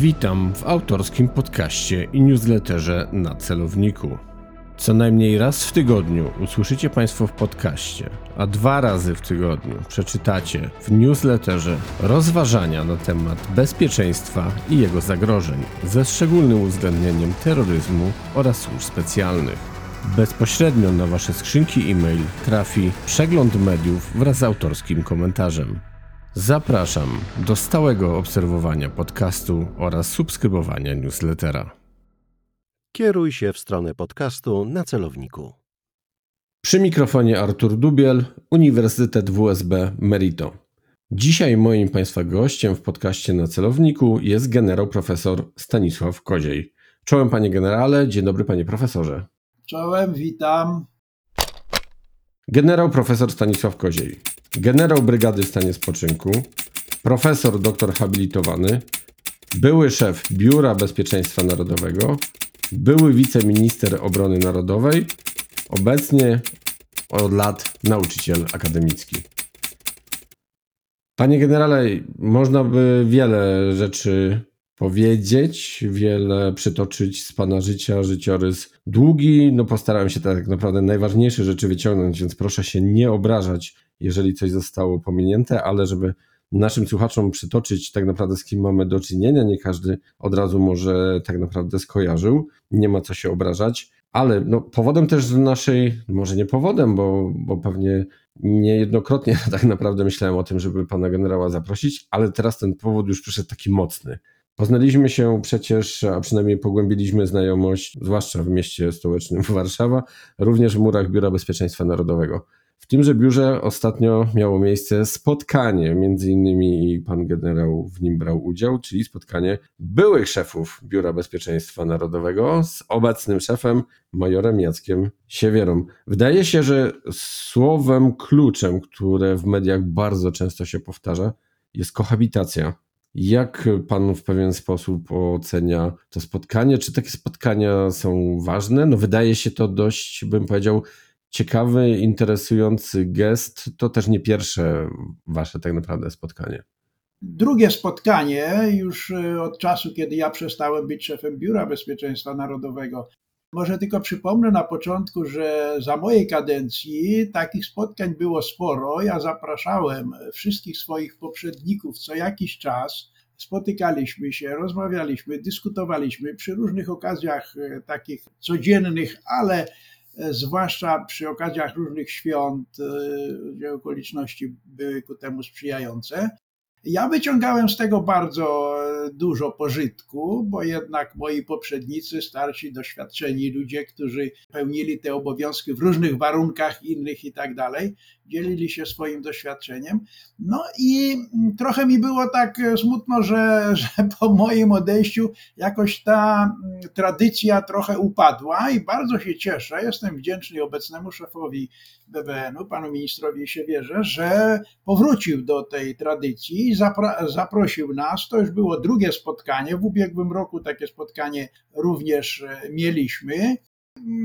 Witam w autorskim podcaście i newsletterze na celowniku. Co najmniej raz w tygodniu usłyszycie Państwo w podcaście, a dwa razy w tygodniu przeczytacie w newsletterze rozważania na temat bezpieczeństwa i jego zagrożeń, ze szczególnym uwzględnieniem terroryzmu oraz służb specjalnych. Bezpośrednio na Wasze skrzynki e-mail trafi przegląd mediów wraz z autorskim komentarzem. Zapraszam do stałego obserwowania podcastu oraz subskrybowania newslettera. Kieruj się w stronę podcastu na celowniku. Przy mikrofonie Artur Dubiel, Uniwersytet WSB Merito. Dzisiaj moim Państwa gościem w podcaście na celowniku jest generał profesor Stanisław Koziej. Czołem Panie Generale, dzień dobry Panie Profesorze. Czołem, witam. Generał profesor Stanisław Koziej generał brygady w stanie spoczynku, profesor doktor habilitowany, były szef Biura Bezpieczeństwa Narodowego, były wiceminister obrony narodowej, obecnie od lat nauczyciel akademicki. Panie generale, można by wiele rzeczy powiedzieć, wiele przytoczyć z pana życia, życiorys długi. No postarałem się tak naprawdę najważniejsze rzeczy wyciągnąć, więc proszę się nie obrażać, jeżeli coś zostało pominięte, ale żeby naszym słuchaczom przytoczyć tak naprawdę z kim mamy do czynienia, nie każdy od razu może tak naprawdę skojarzył, nie ma co się obrażać, ale no, powodem też naszej, może nie powodem, bo, bo pewnie niejednokrotnie tak naprawdę myślałem o tym, żeby pana generała zaprosić, ale teraz ten powód już przyszedł taki mocny. Poznaliśmy się przecież, a przynajmniej pogłębiliśmy znajomość, zwłaszcza w mieście stołecznym Warszawa, również w murach Biura Bezpieczeństwa Narodowego. Tymże biurze ostatnio miało miejsce spotkanie, między innymi i pan generał w nim brał udział, czyli spotkanie byłych szefów Biura Bezpieczeństwa Narodowego z obecnym szefem, majorem Jackiem Siewierą. Wydaje się, że słowem kluczem, które w mediach bardzo często się powtarza, jest kohabitacja. Jak pan w pewien sposób ocenia to spotkanie? Czy takie spotkania są ważne? No wydaje się to dość, bym powiedział, ciekawy, interesujący gest. To też nie pierwsze wasze tak naprawdę spotkanie. Drugie spotkanie już e, od czasu, kiedy ja przestałem być szefem Biura Bezpieczeństwa Narodowego. Może tylko przypomnę na początku, że za mojej kadencji takich spotkań było sporo. Ja zapraszałem wszystkich swoich poprzedników co jakiś czas. Spotykaliśmy się, rozmawialiśmy, dyskutowaliśmy przy różnych okazjach e, takich codziennych, ale zwłaszcza przy okazjach różnych świąt, e, gdzie okoliczności były ku temu sprzyjające. Ja wyciągałem z tego bardzo e, dużo pożytku, bo jednak moi poprzednicy, starsi, doświadczeni ludzie, którzy pełnili te obowiązki w różnych warunkach innych i tak dalej, dzielili się swoim doświadczeniem. No i mm, trochę mi było tak e, smutno, że, że po moim odejściu jakoś ta mm, tradycja trochę upadła i bardzo się cieszę. Jestem wdzięczny obecnemu szefowi BBN-u, panu ministrowi Siewierze, że powrócił do tej tradycji i zapra- zaprosił nas. To już było drugie spotkanie. W ubiegłym roku takie spotkanie również e, mieliśmy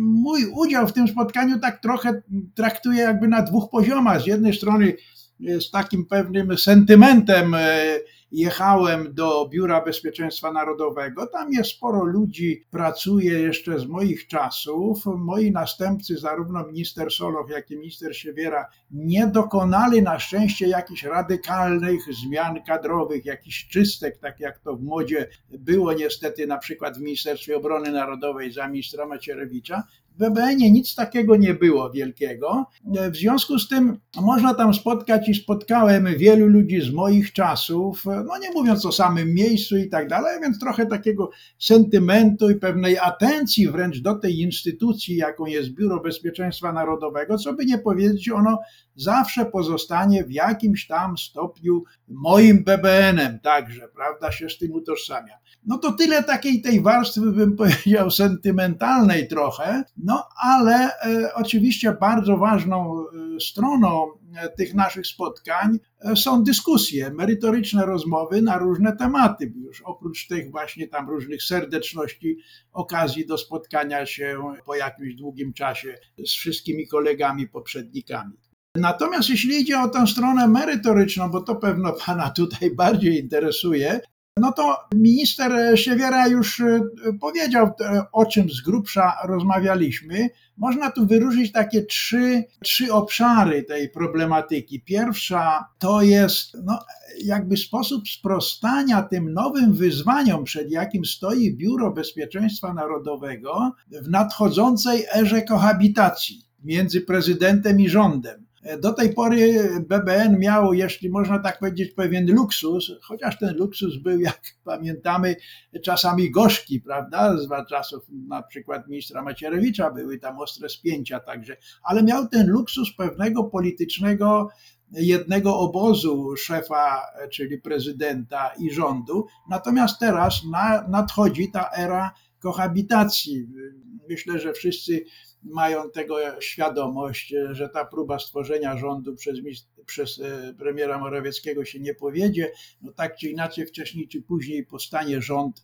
mój udział w tym spotkaniu tak trochę traktuję jakby na dwóch poziomach. Z jednej strony z takim pewnym sentymentem e, jechałem do Biura Bezpieczeństwa Narodowego. Tam jest sporo ludzi, pracuje jeszcze z moich czasów. Moi następcy, zarówno minister Solow, jak i minister Siewiera, nie dokonali na szczęście jakichś radykalnych zmian kadrowych, jakichś czystek, tak jak to w modzie było niestety na przykład w Ministerstwie Obrony Narodowej za ministra Macierewicza. W BBN-ie nic takiego nie było wielkiego. W związku z tym można tam spotkać i spotkałem wielu ludzi z moich czasów, no nie mówiąc o samym miejscu i tak dalej, więc trochę takiego sentymentu i pewnej atencji wręcz do tej instytucji, jaką jest Biuro Bezpieczeństwa Narodowego, co by nie powiedzieć, ono zawsze pozostanie w jakimś tam stopniu moim BBN-em także, prawda, się z tym utożsamia. No to tyle takiej tej warstwy, bym powiedział, sentymentalnej trochę, no ale e, oczywiście bardzo ważną e, stroną e, tych naszych spotkań e, są dyskusje, merytoryczne rozmowy na różne tematy. Już oprócz tych właśnie tam różnych serdeczności, okazji do spotkania się po jakimś długim czasie z wszystkimi kolegami, poprzednikami. Natomiast jeśli idzie o tę stronę merytoryczną, bo to pewno Pana tutaj bardziej interesuje, no to minister Siewiera już e, powiedział, e, o czym z grubsza rozmawialiśmy. Można tu wyróżnić takie trzy, trzy obszary tej problematyki. Pierwsza to jest no, jakby sposób sprostania tym nowym wyzwaniom, przed jakim stoi Biuro Bezpieczeństwa Narodowego w nadchodzącej erze kohabitacji między prezydentem i rządem. Do tej pory BBN miał, jeśli można tak powiedzieć, pewien luksus, chociaż ten luksus był, jak pamiętamy, czasami gorzki, prawda? Z czasów na przykład ministra Macierewicza były tam ostre spięcia także, ale miał ten luksus pewnego politycznego jednego obozu szefa, czyli prezydenta i rządu. Natomiast teraz nadchodzi ta era kohabitacji. Myślę, że wszyscy mają tego świadomość, że ta próba stworzenia rządu przez, przez e, premiera Morawieckiego się nie powiedzie. No tak czy inaczej, wcześniej czy później powstanie rząd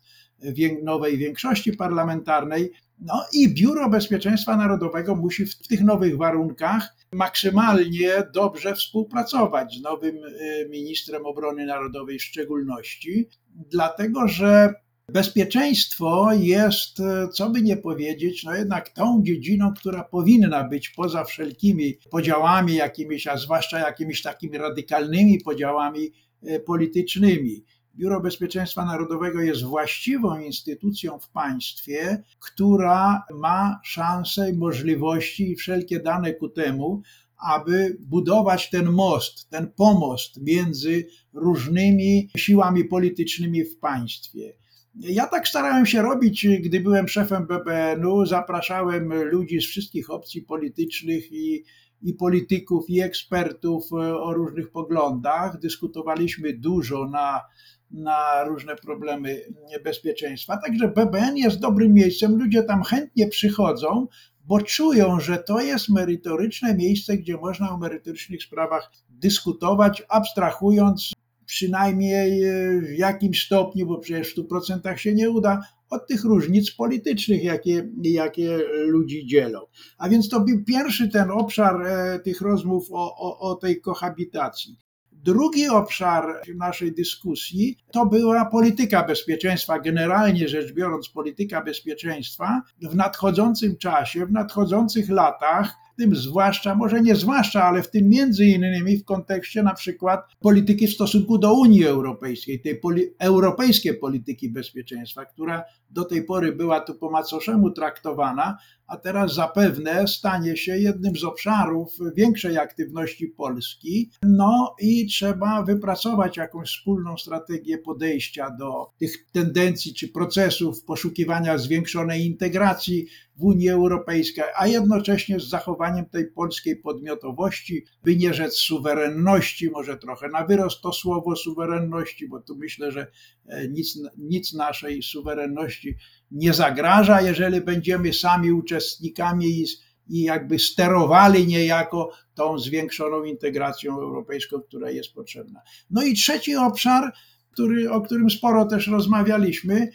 nowej większości parlamentarnej. No i Biuro Bezpieczeństwa Narodowego musi w tych nowych warunkach maksymalnie dobrze współpracować z nowym e, ministrem obrony narodowej w szczególności, dlatego że Bezpieczeństwo jest, e, co by nie powiedzieć, no jednak tą dziedziną, która powinna być poza wszelkimi podziałami jakimiś, a zwłaszcza jakimiś takimi radykalnymi podziałami e, politycznymi. Biuro Bezpieczeństwa Narodowego jest właściwą instytucją w państwie, która ma szanse i możliwości i wszelkie dane ku temu, aby budować ten most, ten pomost między różnymi siłami politycznymi w państwie. Ja tak starałem się robić, gdy byłem szefem BBN-u. Zapraszałem ludzi z wszystkich opcji politycznych i, i polityków, i ekspertów e, o różnych poglądach. Dyskutowaliśmy dużo na, na różne problemy bezpieczeństwa. Także BBN jest dobrym miejscem. Ludzie tam chętnie przychodzą, bo czują, że to jest merytoryczne miejsce, gdzie można o merytorycznych sprawach dyskutować, abstrahując przynajmniej e, w jakimś stopniu, bo przecież w 100% się nie uda, od tych różnic politycznych, jakie, jakie ludzi dzielą. A więc to był pierwszy ten obszar e, tych rozmów o, o, o tej kohabitacji. Drugi obszar naszej dyskusji to była polityka bezpieczeństwa, generalnie rzecz biorąc, polityka bezpieczeństwa w nadchodzącym czasie, w nadchodzących latach tym zwłaszcza, może nie zwłaszcza, ale w tym między innymi w kontekście na przykład polityki w stosunku do Unii Europejskiej, tej poli europejskiej polityki bezpieczeństwa, która do tej pory była tu po macoszemu traktowana, a teraz zapewne stanie się jednym z obszarów większej aktywności Polski. No i trzeba wypracować jakąś wspólną strategię podejścia do tych tendencji czy procesów poszukiwania zwiększonej integracji w Unii Europejskiej, a jednocześnie z zachowaniem tej polskiej podmiotowości, by nie rzec suwerenności, może trochę na wyrost to słowo suwerenności, bo tu myślę, że e, nic, nic naszej suwerenności nie zagraża, jeżeli będziemy sami uczestnikami i, i jakby sterowali niejako tą zwiększoną integracją europejską, która jest potrzebna. No i trzeci obszar, który, o którym sporo też rozmawialiśmy,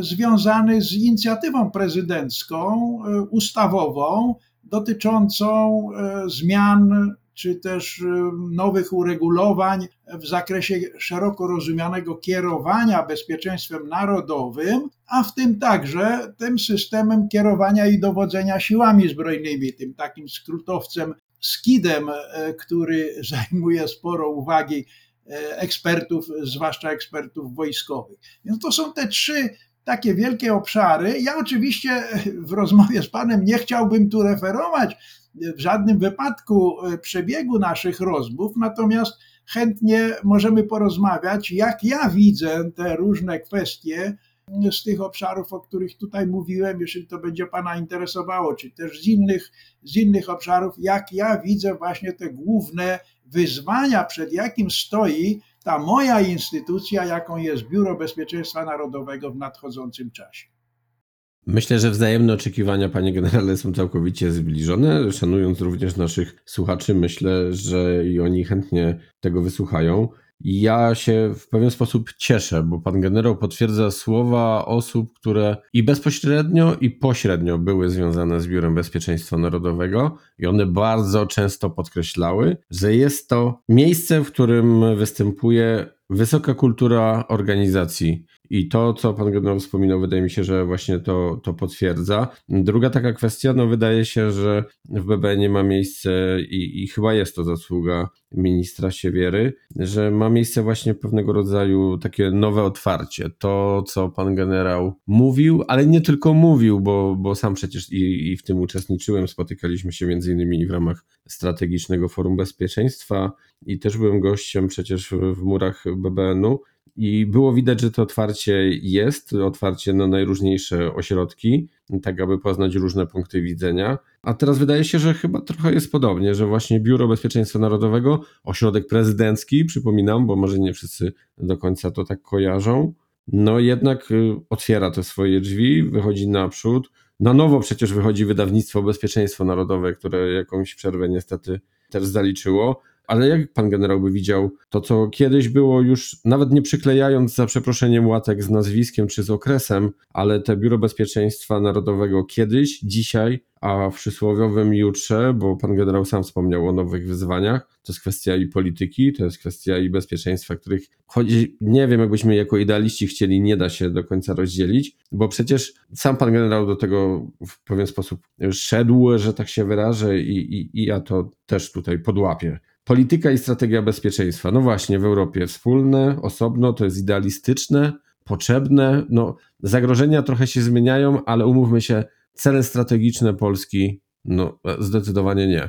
związany z inicjatywą prezydencką, e, ustawową, dotyczącą e, zmian czy też nowych uregulowań w zakresie szeroko rozumianego kierowania bezpieczeństwem narodowym, a w tym także tym systemem kierowania i dowodzenia siłami zbrojnymi, tym takim skrótowcem skidem, e, który zajmuje sporo uwagi e, ekspertów, zwłaszcza ekspertów wojskowych. Więc to są te trzy takie wielkie obszary. Ja oczywiście w rozmowie z Panem nie chciałbym tu referować w żadnym wypadku e, przebiegu naszych rozmów, natomiast chętnie możemy porozmawiać, jak ja widzę te różne kwestie z tych obszarów, o których tutaj mówiłem, jeśli to będzie Pana interesowało, czy też z innych, z innych obszarów, jak ja widzę właśnie te główne wyzwania, przed jakim stoi ta moja instytucja, jaką jest Biuro Bezpieczeństwa Narodowego w nadchodzącym czasie. Myślę, że wzajemne oczekiwania, panie generale, są całkowicie zbliżone. Szanując również naszych słuchaczy, myślę, że i oni chętnie tego wysłuchają. Ja się w pewien sposób cieszę, bo pan generał potwierdza słowa osób, które i bezpośrednio, i pośrednio były związane z Biurem Bezpieczeństwa Narodowego, i one bardzo często podkreślały, że jest to miejsce, w którym występuje wysoka kultura organizacji. I to, co pan generał wspominał, wydaje mi się, że właśnie to, to potwierdza. Druga taka kwestia, no wydaje się, że w BB nie ma miejsca i, i chyba jest to zasługa ministra Siewiery, że ma miejsce właśnie pewnego rodzaju takie nowe otwarcie. To, co pan generał mówił, ale nie tylko mówił, bo, bo sam przecież i, i w tym uczestniczyłem, spotykaliśmy się między innymi w ramach Strategicznego Forum Bezpieczeństwa i też byłem gościem przecież w, murach BBN-u i było widać, że to otwarcie jest, otwarcie na najróżniejsze ośrodki, tak aby poznać różne punkty widzenia. A teraz wydaje się, że chyba trochę jest podobnie, że właśnie Biuro Bezpieczeństwa Narodowego, ośrodek prezydencki, przypominam, bo może nie wszyscy do końca to tak kojarzą, no jednak y, otwiera te swoje drzwi, wychodzi naprzód. Na nowo przecież wychodzi wydawnictwo Bezpieczeństwo Narodowe, które jakąś przerwę niestety też zaliczyło. Ale jak pan generał by widział to, co kiedyś było już, nawet nie przyklejając za przeproszeniem łatek z nazwiskiem czy z okresem, ale te Biuro Bezpieczeństwa Narodowego kiedyś, dzisiaj, a w przysłowiowym jutrze, bo pan generał sam wspomniał o nowych wyzwaniach, to jest kwestia i polityki, to jest kwestia i bezpieczeństwa, których chodzi, nie wiem, jakbyśmy jako idealiści chcieli, nie da się do końca rozdzielić, bo przecież sam pan generał do tego w pewien sposób szedł, że tak się wyrażę, i, i, i ja to też tutaj podłapię. Polityka i strategia bezpieczeństwa. No właśnie, w Europie wspólne, osobno, to jest idealistyczne, potrzebne. No, zagrożenia trochę się zmieniają, ale umówmy się, cele strategiczne Polski, no zdecydowanie nie.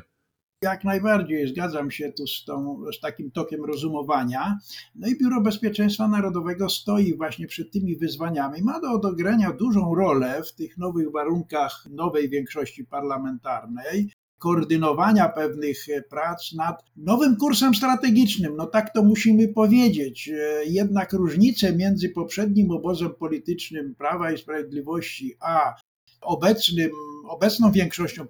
Jak najbardziej zgadzam się tu z, tą, z takim tokiem rozumowania. No i Biuro Bezpieczeństwa Narodowego stoi właśnie przed tymi wyzwaniami. Ma do odegrania dużą rolę w tych nowych warunkach nowej większości parlamentarnej koordynowania pewnych prac nad nowym kursem strategicznym. No tak to musimy powiedzieć. Jednak różnice między poprzednim obozem politycznym Prawa i Sprawiedliwości a obecnym, obecną większością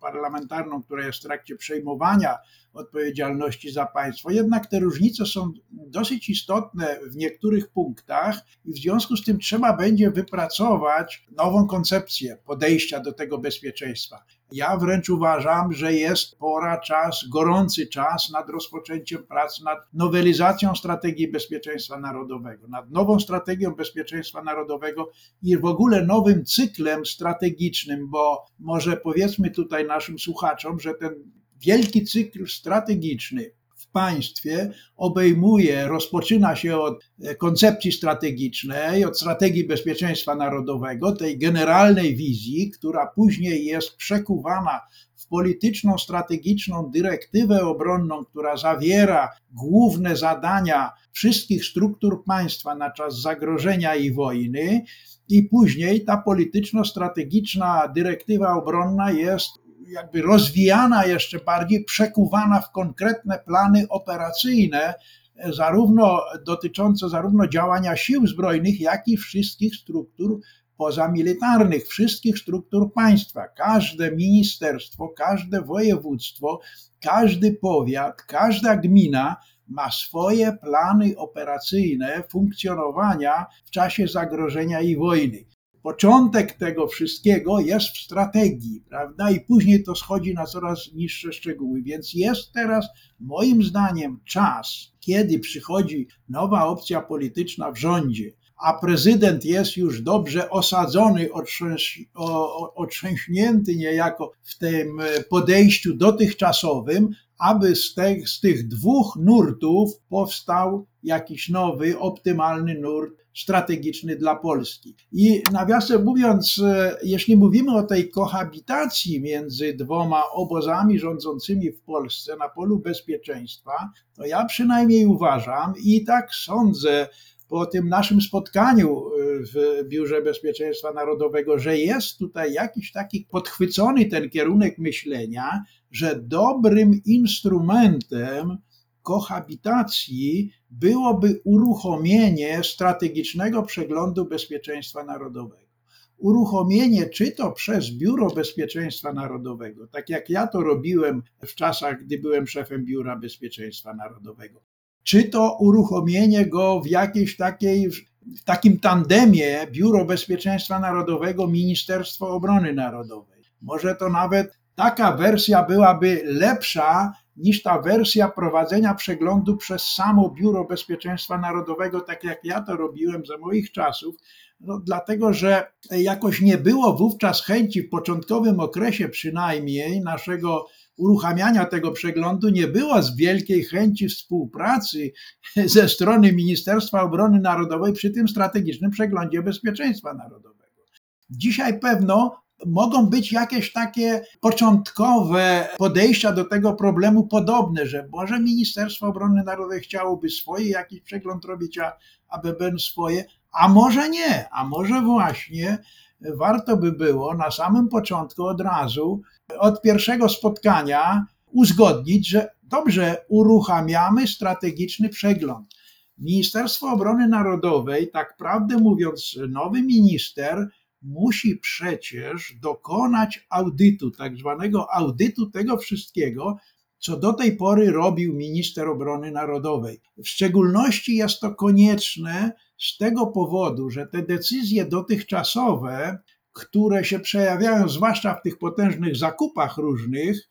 parlamentarną, która jest w trakcie przejmowania odpowiedzialności za państwo. Jednak te różnice są dosyć istotne w niektórych punktach i w związku z tym trzeba będzie wypracować nową koncepcję podejścia do tego bezpieczeństwa. Ja wręcz uważam, że jest pora, czas, gorący czas nad rozpoczęciem prac nad nowelizacją strategii bezpieczeństwa narodowego, nad nową strategią bezpieczeństwa narodowego i w ogóle nowym cyklem strategicznym, bo może powiedzmy tutaj naszym słuchaczom, że ten wielki cykl strategiczny w państwie obejmuje, rozpoczyna się od e, koncepcji strategicznej, od strategii bezpieczeństwa narodowego, tej generalnej wizji, która później jest przekuwana w polityczną, strategiczną dyrektywę obronną, która zawiera główne zadania wszystkich struktur państwa na czas zagrożenia i wojny. I później ta polityczno-strategiczna dyrektywa obronna jest jakby rozwijana jeszcze bardziej, przekuwana w konkretne plany operacyjne, zarówno dotyczące zarówno działania sił zbrojnych, jak i wszystkich struktur pozamilitarnych, wszystkich struktur państwa. Każde ministerstwo, każde województwo, każdy powiat, każda gmina ma swoje plany operacyjne funkcjonowania w czasie zagrożenia i wojny początek tego wszystkiego jest w strategii, prawda? I później to schodzi na coraz niższe szczegóły. Więc jest teraz, moim zdaniem, czas, kiedy przychodzi nowa opcja polityczna w rządzie, a prezydent jest już dobrze osadzony, otrzęśnięty niejako w tym podejściu dotychczasowym, aby z, te, z tych dwóch nurtów powstał jakiś nowy, optymalny nurt strategiczny dla Polski. I nawiasem mówiąc, e, jeśli mówimy o tej kohabitacji między dwoma obozami rządzącymi w Polsce na polu bezpieczeństwa, to ja przynajmniej uważam i tak sądzę, po tym naszym spotkaniu e, w Biurze Bezpieczeństwa Narodowego, że jest tutaj jakiś taki podchwycony ten kierunek myślenia, że dobrym instrumentem kohabitacji byłoby uruchomienie strategicznego przeglądu bezpieczeństwa narodowego. Uruchomienie czy to przez Biuro Bezpieczeństwa Narodowego, tak jak ja to robiłem w czasach, gdy byłem szefem Biura Bezpieczeństwa Narodowego, czy to uruchomienie go w jakiejś takiej, w takim tandemie Biuro Bezpieczeństwa Narodowego, Ministerstwo Obrony Narodowej. Może to nawet taka wersja byłaby lepsza niż ta wersja prowadzenia przeglądu przez samo Biuro Bezpieczeństwa Narodowego, tak jak ja to robiłem za moich czasów. No, dlatego, że jakoś nie było wówczas chęci w początkowym okresie przynajmniej naszego uruchamiania tego przeglądu nie było z wielkiej chęci współpracy ze strony Ministerstwa Obrony Narodowej przy tym strategicznym przeglądzie bezpieczeństwa narodowego. Dzisiaj pewno mogą być jakieś takie początkowe podejścia do tego problemu podobne, że może Ministerstwo Obrony Narodowej chciałoby swoje jakiś przegląd robić, a, a BBN swoje, a może nie, a może właśnie warto by było na samym początku od razu, od pierwszego spotkania uzgodnić, że dobrze, uruchamiamy strategiczny przegląd. Ministerstwo Obrony Narodowej, tak prawdę mówiąc, nowy minister musi przecież dokonać audytu, tak zwanego audytu tego wszystkiego, co do tej pory robił minister obrony narodowej. W szczególności jest to konieczne z tego powodu, że te decyzje dotychczasowe, które się przejawiają zwłaszcza w tych potężnych zakupach różnych,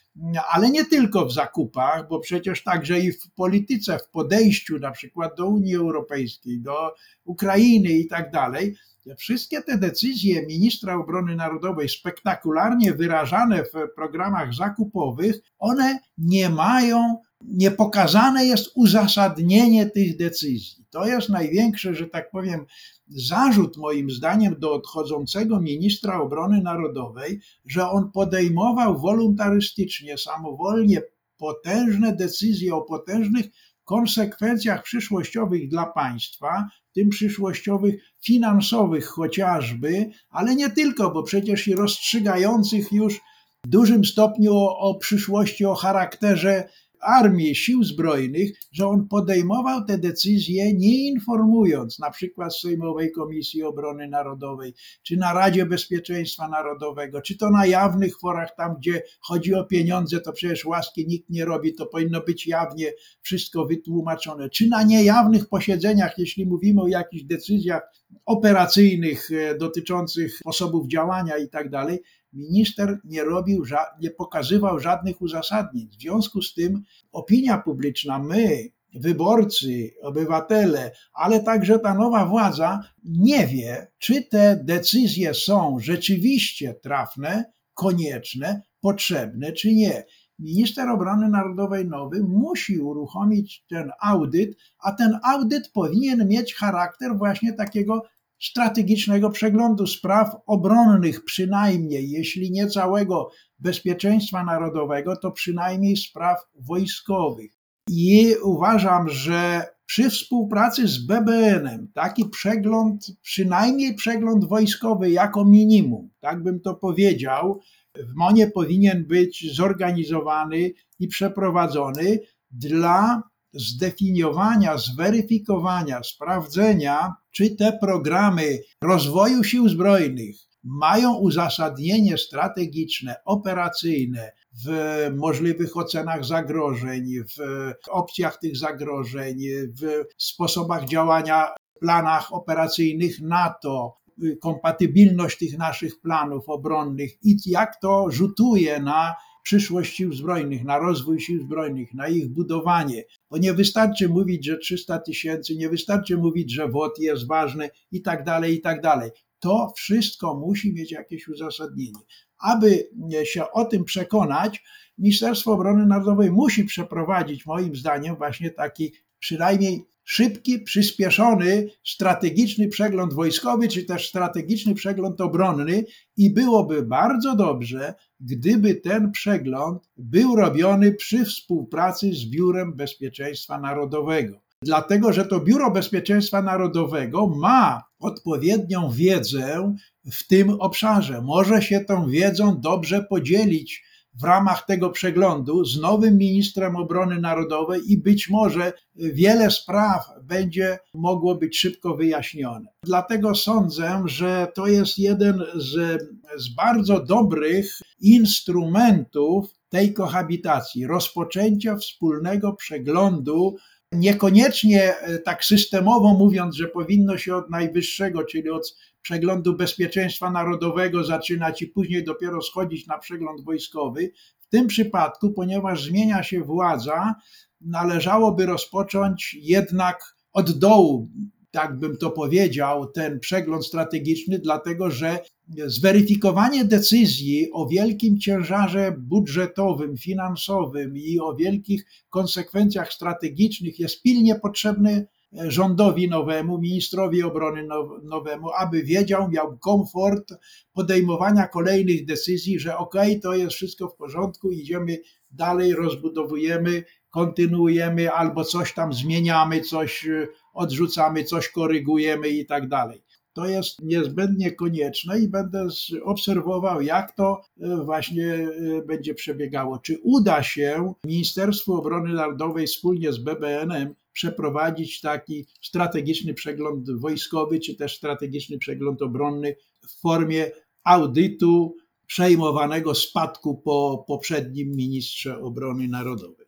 ale nie tylko w zakupach, bo przecież także i w polityce, w podejściu na przykład do Unii Europejskiej, do Ukrainy i tak dalej, Wszystkie te decyzje ministra obrony narodowej, spektakularnie wyrażane w programach zakupowych, one nie mają, nie pokazane jest uzasadnienie tych decyzji. To jest największy, że tak powiem, zarzut moim zdaniem do odchodzącego ministra obrony narodowej, że on podejmował wolontarystycznie, samowolnie potężne decyzje o potężnych konsekwencjach przyszłościowych dla państwa, tym przyszłościowych finansowych chociażby, ale nie tylko, bo przecież i rozstrzygających już w dużym stopniu o, o przyszłości, o charakterze armii, sił zbrojnych, że on podejmował te decyzje nie informując na przykład Sejmowej Komisji Obrony Narodowej, czy na Radzie Bezpieczeństwa Narodowego, czy to na jawnych forach, tam gdzie chodzi o pieniądze, to przecież łaski nikt nie robi, to powinno być jawnie wszystko wytłumaczone, czy na niejawnych posiedzeniach, jeśli mówimy o jakichś decyzjach operacyjnych e, dotyczących sposobów działania i tak dalej, minister nie robił, nie pokazywał żadnych uzasadnień. W związku z tym opinia publiczna, my, wyborcy, obywatele, ale także ta nowa władza nie wie, czy te decyzje są rzeczywiście trafne, konieczne, potrzebne, czy nie. Minister Obrony Narodowej nowy musi uruchomić ten audyt, a ten audyt powinien mieć charakter właśnie takiego strategicznego przeglądu spraw obronnych, przynajmniej, jeśli nie całego bezpieczeństwa narodowego, to przynajmniej spraw wojskowych. I uważam, że przy współpracy z BBN-em taki przegląd, przynajmniej przegląd wojskowy jako minimum, tak bym to powiedział, w MONie powinien być zorganizowany i przeprowadzony dla zdefiniowania, zweryfikowania, sprawdzenia, czy te programy rozwoju sił zbrojnych mają uzasadnienie strategiczne, operacyjne w możliwych ocenach zagrożeń, w opcjach tych zagrożeń, w sposobach działania, planach operacyjnych NATO, kompatybilność tych naszych planów obronnych i jak to rzutuje na przyszłość sił zbrojnych, na rozwój sił zbrojnych, na ich budowanie. Bo nie wystarczy mówić, że 300 tysięcy, nie wystarczy mówić, że WOT jest ważny i tak dalej, i tak dalej. To wszystko musi mieć jakieś uzasadnienie. Aby się o tym przekonać, Ministerstwo Obrony Narodowej musi przeprowadzić, moim zdaniem, właśnie taki przynajmniej szybki, przyspieszony, strategiczny przegląd wojskowy, czy też strategiczny przegląd obronny, i byłoby bardzo dobrze, gdyby ten przegląd był robiony przy współpracy z Biurem Bezpieczeństwa Narodowego. Dlatego, że to Biuro Bezpieczeństwa Narodowego ma odpowiednią wiedzę w tym obszarze. Może się tą wiedzą dobrze podzielić w ramach tego przeglądu z nowym ministrem obrony narodowej i być może wiele spraw będzie mogło być szybko wyjaśnione. Dlatego sądzę, że to jest jeden z, z bardzo dobrych instrumentów tej kohabitacji, rozpoczęcia wspólnego przeglądu niekoniecznie tak systemowo mówiąc, że powinno się od najwyższego, czyli od przeglądu bezpieczeństwa narodowego zaczynać i później dopiero schodzić na przegląd wojskowy. W tym przypadku, ponieważ zmienia się władza, należałoby rozpocząć jednak od dołu, tak bym to powiedział, ten przegląd strategiczny, dlatego że zweryfikowanie decyzji o wielkim ciężarze budżetowym, finansowym i o wielkich konsekwencjach strategicznych jest pilnie potrzebny rządowi nowemu, ministrowi obrony nowemu, aby wiedział, miał komfort podejmowania kolejnych decyzji, że ok, to jest wszystko w porządku, idziemy dalej, rozbudowujemy, kontynuujemy albo coś tam zmieniamy, coś odrzucamy, coś korygujemy i tak dalej. To jest niezbędnie konieczne i będę obserwował, jak to e, właśnie e, będzie przebiegało. Czy uda się Ministerstwu Obrony Narodowej wspólnie z BBN-em przeprowadzić taki strategiczny przegląd wojskowy, czy też strategiczny przegląd obronny w formie audytu przejmowanego spadku po poprzednim ministrze obrony narodowej.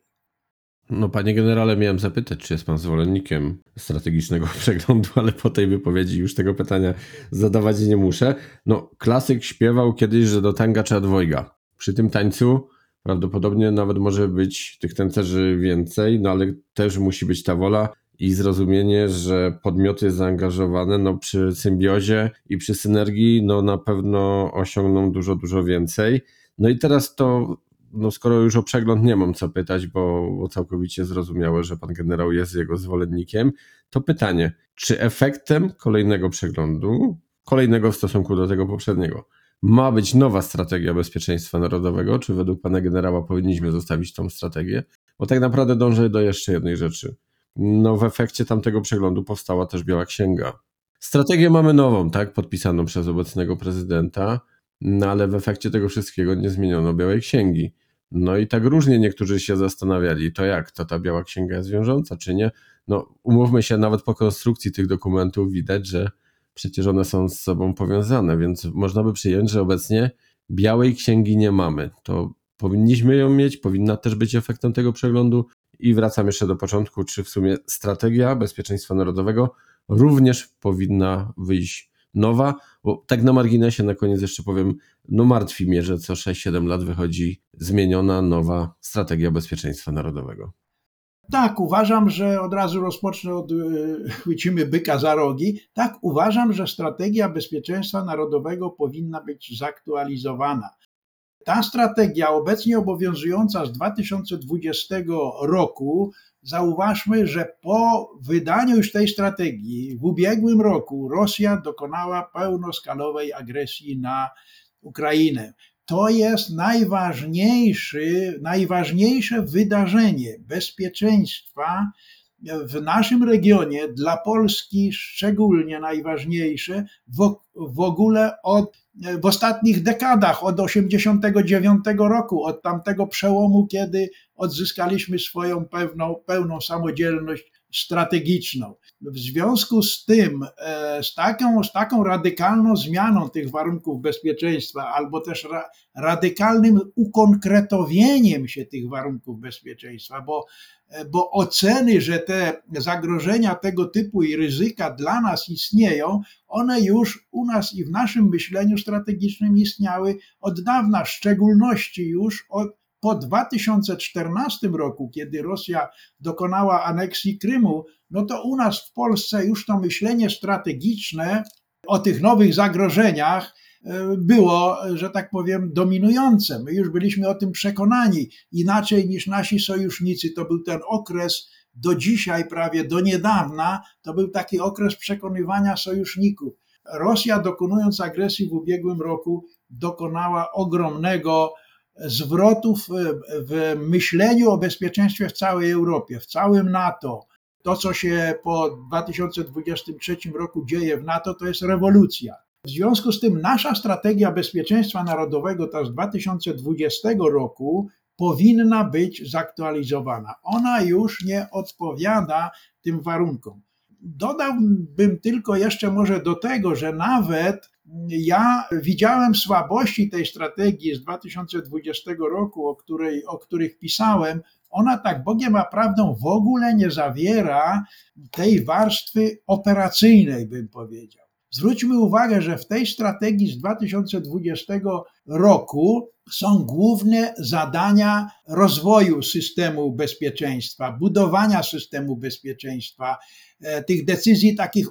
No, panie generale, miałem zapytać, czy jest pan zwolennikiem strategicznego przeglądu, ale po tej wypowiedzi już tego pytania zadawać nie muszę. No, klasyk śpiewał kiedyś, że do tanga trzeba dwojga. Przy tym tańcu prawdopodobnie nawet może być tych tancerzy więcej, no ale też musi być ta wola i zrozumienie, że podmioty zaangażowane no, przy symbiozie i przy synergii no, na pewno osiągną dużo, dużo więcej. No i teraz to no skoro już o przegląd nie mam co pytać, bo, bo całkowicie zrozumiałe, że pan generał jest jego zwolennikiem, to pytanie, czy efektem kolejnego przeglądu, kolejnego w stosunku do tego poprzedniego, ma być nowa strategia bezpieczeństwa narodowego, czy według pana generała powinniśmy zostawić tą strategię? Bo tak naprawdę dążę do jeszcze jednej rzeczy. No w efekcie tamtego przeglądu powstała też Biała Księga. Strategię mamy nową, tak, podpisaną przez obecnego prezydenta, no ale w efekcie tego wszystkiego nie zmieniono Białej Księgi. No i tak różnie niektórzy się zastanawiali, to jak, to ta Biała Księga jest wiążąca, czy nie? No umówmy się, nawet po konstrukcji tych dokumentów widać, że przecież one są z sobą powiązane, więc można by przyjąć, że obecnie Białej Księgi nie mamy. To powinniśmy ją mieć, powinna też być efektem tego przeglądu. I wracam jeszcze do początku, czy w sumie strategia bezpieczeństwa narodowego również powinna wyjść nowa, bo tak na marginesie na koniec jeszcze powiem, no martwi mnie, że co 6-7 lat wychodzi zmieniona nowa strategia bezpieczeństwa narodowego. Tak, uważam, że od razu rozpocznę od e, chwycimy byka za rogi. Tak, uważam, że strategia bezpieczeństwa narodowego powinna być zaktualizowana. Ta strategia obecnie obowiązująca z 2020 roku Zauważmy, że po wydaniu już tej strategii w ubiegłym roku Rosja dokonała pełnoskalowej agresji na Ukrainę. To jest najważniejszy, najważniejsze wydarzenie bezpieczeństwa w naszym regionie, dla Polski szczególnie najważniejsze, w, w ogóle od w ostatnich dekadach, od 1989 roku, od tamtego przełomu, kiedy odzyskaliśmy swoją pewną, pełną samodzielność strategiczną. W związku z tym, e, z taką, z taką radykalną zmianą tych warunków bezpieczeństwa, albo też ra, radykalnym ukonkretowieniem się tych warunków bezpieczeństwa, bo, e, bo oceny, że te zagrożenia tego typu i ryzyka dla nas istnieją, one już u nas i w naszym myśleniu strategicznym istniały od dawna, w szczególności już od po 2014 roku, kiedy Rosja dokonała aneksji Krymu, no to u nas w Polsce już to myślenie strategiczne o tych nowych zagrożeniach e, było, że tak powiem, dominujące. My już byliśmy o tym przekonani, inaczej niż nasi sojusznicy. To był ten okres do dzisiaj, prawie do niedawna, to był taki okres przekonywania sojuszników. Rosja, dokonując agresji w ubiegłym roku, dokonała ogromnego zwrotów w myśleniu o bezpieczeństwie w całej Europie, w całym NATO. To, co się po 2023 roku dzieje w NATO, to jest rewolucja. W związku z tym nasza strategia bezpieczeństwa narodowego, ta z 2020 roku, powinna być zaktualizowana. Ona już nie odpowiada tym warunkom. Dodałbym tylko jeszcze może do tego, że nawet ja widziałem słabości tej strategii z 2020 roku, o, której, o których pisałem. Ona tak Bogiem a prawdą w ogóle nie zawiera tej warstwy operacyjnej, bym powiedział. Zwróćmy uwagę, że w tej strategii z 2020 roku są główne zadania rozwoju systemu bezpieczeństwa, budowania systemu bezpieczeństwa, e, tych decyzji takich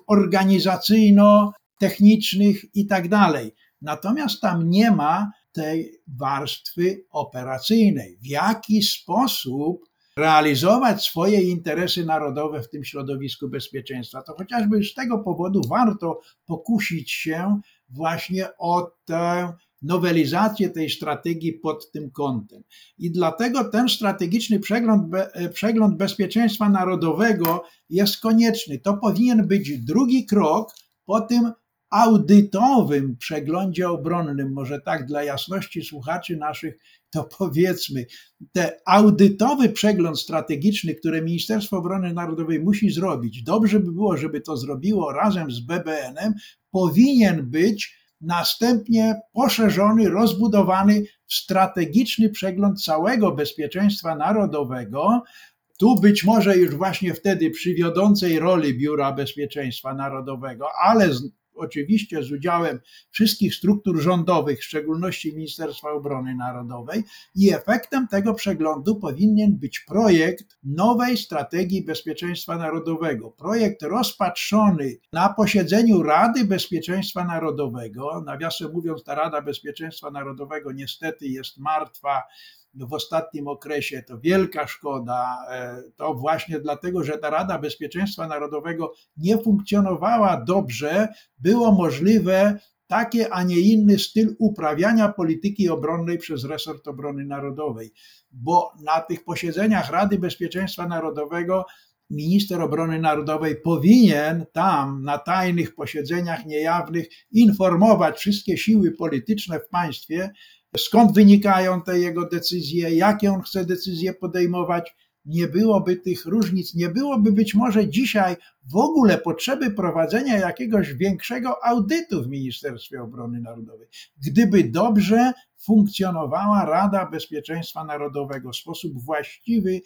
organizacyjno-technicznych i tak dalej. Natomiast tam nie ma tej warstwy operacyjnej. W jaki sposób realizować swoje interesy narodowe w tym środowisku bezpieczeństwa. To chociażby z tego powodu warto pokusić się właśnie o tę nowelizację tej strategii pod tym kątem. I dlatego ten strategiczny przegląd, przegląd bezpieczeństwa narodowego jest konieczny. To powinien być drugi krok po tym audytowym przeglądzie obronnym, może tak dla jasności słuchaczy naszych, to powiedzmy, ten audytowy przegląd strategiczny, który Ministerstwo Obrony Narodowej musi zrobić, dobrze by było, żeby to zrobiło razem z BBN-em, powinien być następnie poszerzony, rozbudowany w strategiczny przegląd całego bezpieczeństwa narodowego, tu być może już właśnie wtedy przy wiodącej roli Biura Bezpieczeństwa Narodowego, ale z oczywiście z udziałem wszystkich struktur rządowych, w szczególności Ministerstwa Obrony Narodowej, i efektem tego przeglądu powinien być projekt nowej strategii bezpieczeństwa narodowego. Projekt rozpatrzony na posiedzeniu Rady Bezpieczeństwa Narodowego. Nawiasem mówiąc, ta Rada Bezpieczeństwa Narodowego niestety jest martwa w ostatnim okresie. To wielka szkoda. E, to właśnie dlatego, że ta Rada Bezpieczeństwa Narodowego nie funkcjonowała dobrze, było możliwe takie, a nie inny styl uprawiania polityki obronnej przez resort obrony narodowej, bo na tych posiedzeniach Rady Bezpieczeństwa Narodowego minister obrony narodowej powinien tam na tajnych posiedzeniach niejawnych informować wszystkie siły polityczne w państwie, skąd wynikają te jego decyzje, jakie on chce decyzje podejmować. Nie byłoby tych różnic, nie byłoby być może dzisiaj w ogóle potrzeby prowadzenia jakiegoś większego audytu w Ministerstwie Obrony Narodowej, gdyby dobrze funkcjonowała Rada Bezpieczeństwa Narodowego, w sposób właściwy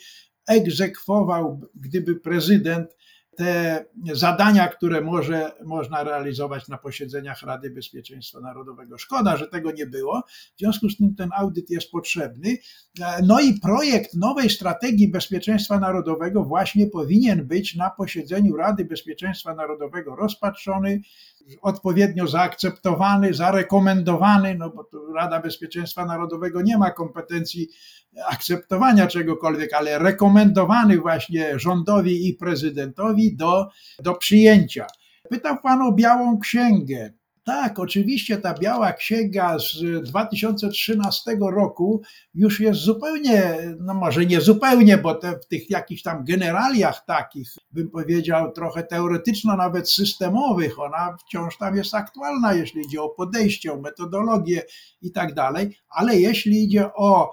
egzekwował, gdyby prezydent te zadania, które może, można realizować na posiedzeniach Rady Bezpieczeństwa Narodowego. Szkoda, że tego nie było, w związku z tym ten audyt jest potrzebny. No i projekt nowej strategii bezpieczeństwa narodowego właśnie powinien być na posiedzeniu Rady Bezpieczeństwa Narodowego rozpatrzony, odpowiednio zaakceptowany, zarekomendowany, no bo Rada Bezpieczeństwa Narodowego nie ma kompetencji akceptowania czegokolwiek, ale rekomendowany właśnie rządowi i prezydentowi do, do przyjęcia. Pytał Pan o Białą Księgę. Tak, oczywiście ta biała księga z 2013 roku już jest zupełnie, no może nie zupełnie, bo te, w tych jakichś tam generaliach takich, bym powiedział, trochę teoretyczno, nawet systemowych, ona wciąż tam jest aktualna, jeśli idzie o podejście, o metodologię i tak dalej, ale jeśli idzie o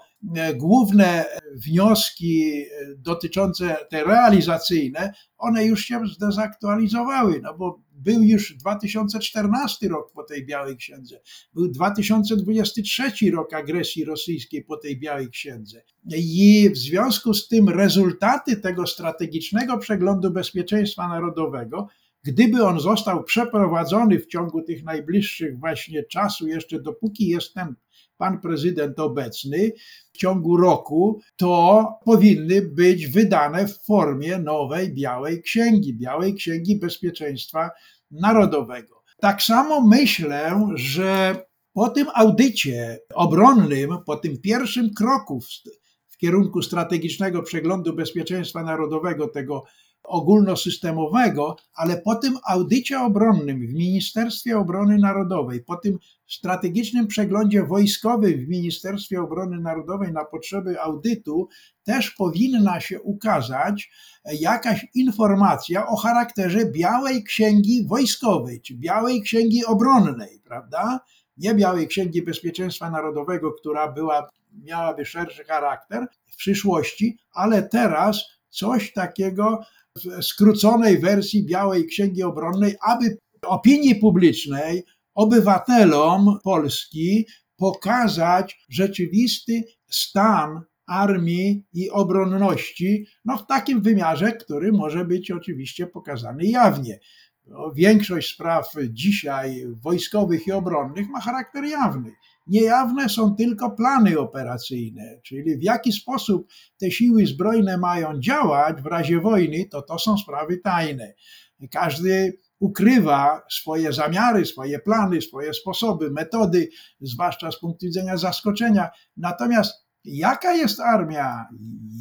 główne wnioski e, dotyczące te realizacyjne, one już się zdezaktualizowały, no bo był już 2014 rok po tej Białej Księdze, był 2023 rok agresji rosyjskiej po tej Białej Księdze. I w związku z tym rezultaty tego strategicznego przeglądu bezpieczeństwa narodowego Gdyby on został przeprowadzony w ciągu tych najbliższych właśnie czasu, jeszcze dopóki jest ten pan prezydent obecny, w ciągu roku, to powinny być wydane w formie nowej Białej Księgi, Białej Księgi Bezpieczeństwa Narodowego. Tak samo myślę, że po tym audycie obronnym, po tym pierwszym kroku w, w kierunku strategicznego przeglądu bezpieczeństwa narodowego, tego ogólnosystemowego, ale po tym audycie obronnym w Ministerstwie Obrony Narodowej, po tym strategicznym przeglądzie wojskowym w Ministerstwie Obrony Narodowej na potrzeby audytu, też powinna się ukazać jakaś informacja o charakterze Białej Księgi Wojskowej, czy Białej Księgi Obronnej, prawda? Nie Białej Księgi Bezpieczeństwa Narodowego, która była, miałaby szerszy charakter w przyszłości, ale teraz coś takiego w skróconej wersji Białej Księgi Obronnej, aby opinii publicznej, obywatelom Polski pokazać rzeczywisty stan armii i obronności, no w takim wymiarze, który może być oczywiście pokazany jawnie. większość spraw dzisiaj wojskowych i obronnych ma charakter jawny. Niejawne są tylko plany operacyjne, czyli w jaki sposób te siły zbrojne mają działać w razie wojny, to to są sprawy tajne. Każdy ukrywa swoje zamiary, swoje plany, swoje sposoby, metody, zwłaszcza z punktu widzenia zaskoczenia. Natomiast jaka jest armia,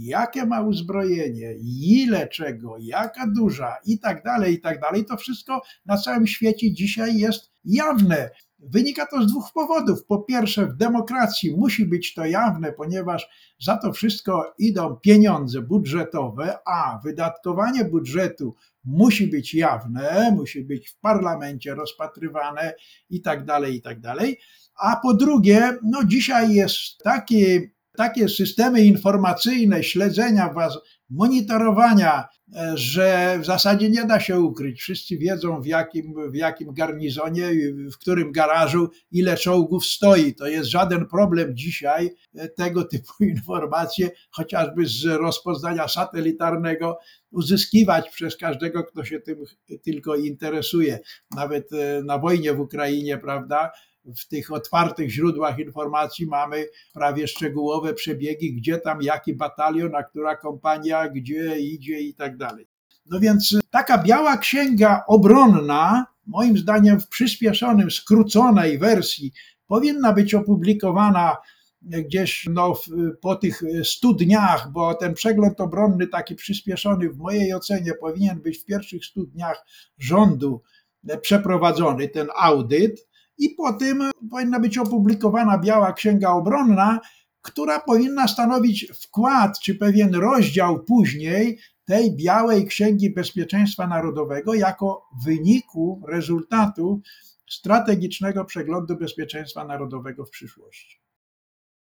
jakie ma uzbrojenie, ile czego, jaka duża i tak dalej, i tak dalej, to wszystko na całym świecie dzisiaj jest jawne. Wynika to z dwóch powodów. Po pierwsze, w demokracji musi być to jawne, ponieważ za to wszystko idą pieniądze budżetowe, a wydatkowanie budżetu musi być jawne, musi być w parlamencie rozpatrywane i tak dalej, i tak dalej. A po drugie, no dzisiaj jest taki, takie systemy informacyjne, śledzenia was, monitorowania, e, że w zasadzie nie da się ukryć. Wszyscy wiedzą w jakim, w jakim garnizonie, w którym garażu, ile czołgów stoi. To jest żaden problem dzisiaj e, tego typu informacje, chociażby z rozpoznania satelitarnego, uzyskiwać przez każdego, kto się tym tylko interesuje. Nawet e, na wojnie w Ukrainie, prawda? W tych otwartych źródłach informacji mamy prawie szczegółowe przebiegi, gdzie tam jaki batalion, a która kompania, gdzie idzie i tak dalej. No więc taka biała księga obronna, moim zdaniem w przyspieszonym, skróconej wersji, powinna być opublikowana gdzieś no, po tych 100 dniach, bo ten przegląd obronny taki przyspieszony w mojej ocenie powinien być w pierwszych 100 dniach rządu przeprowadzony, ten audyt, i po tym powinna być opublikowana Biała Księga Obronna, która powinna stanowić wkład czy pewien rozdział później tej Białej Księgi Bezpieczeństwa Narodowego jako wyniku, rezultatu strategicznego przeglądu bezpieczeństwa narodowego w przyszłości.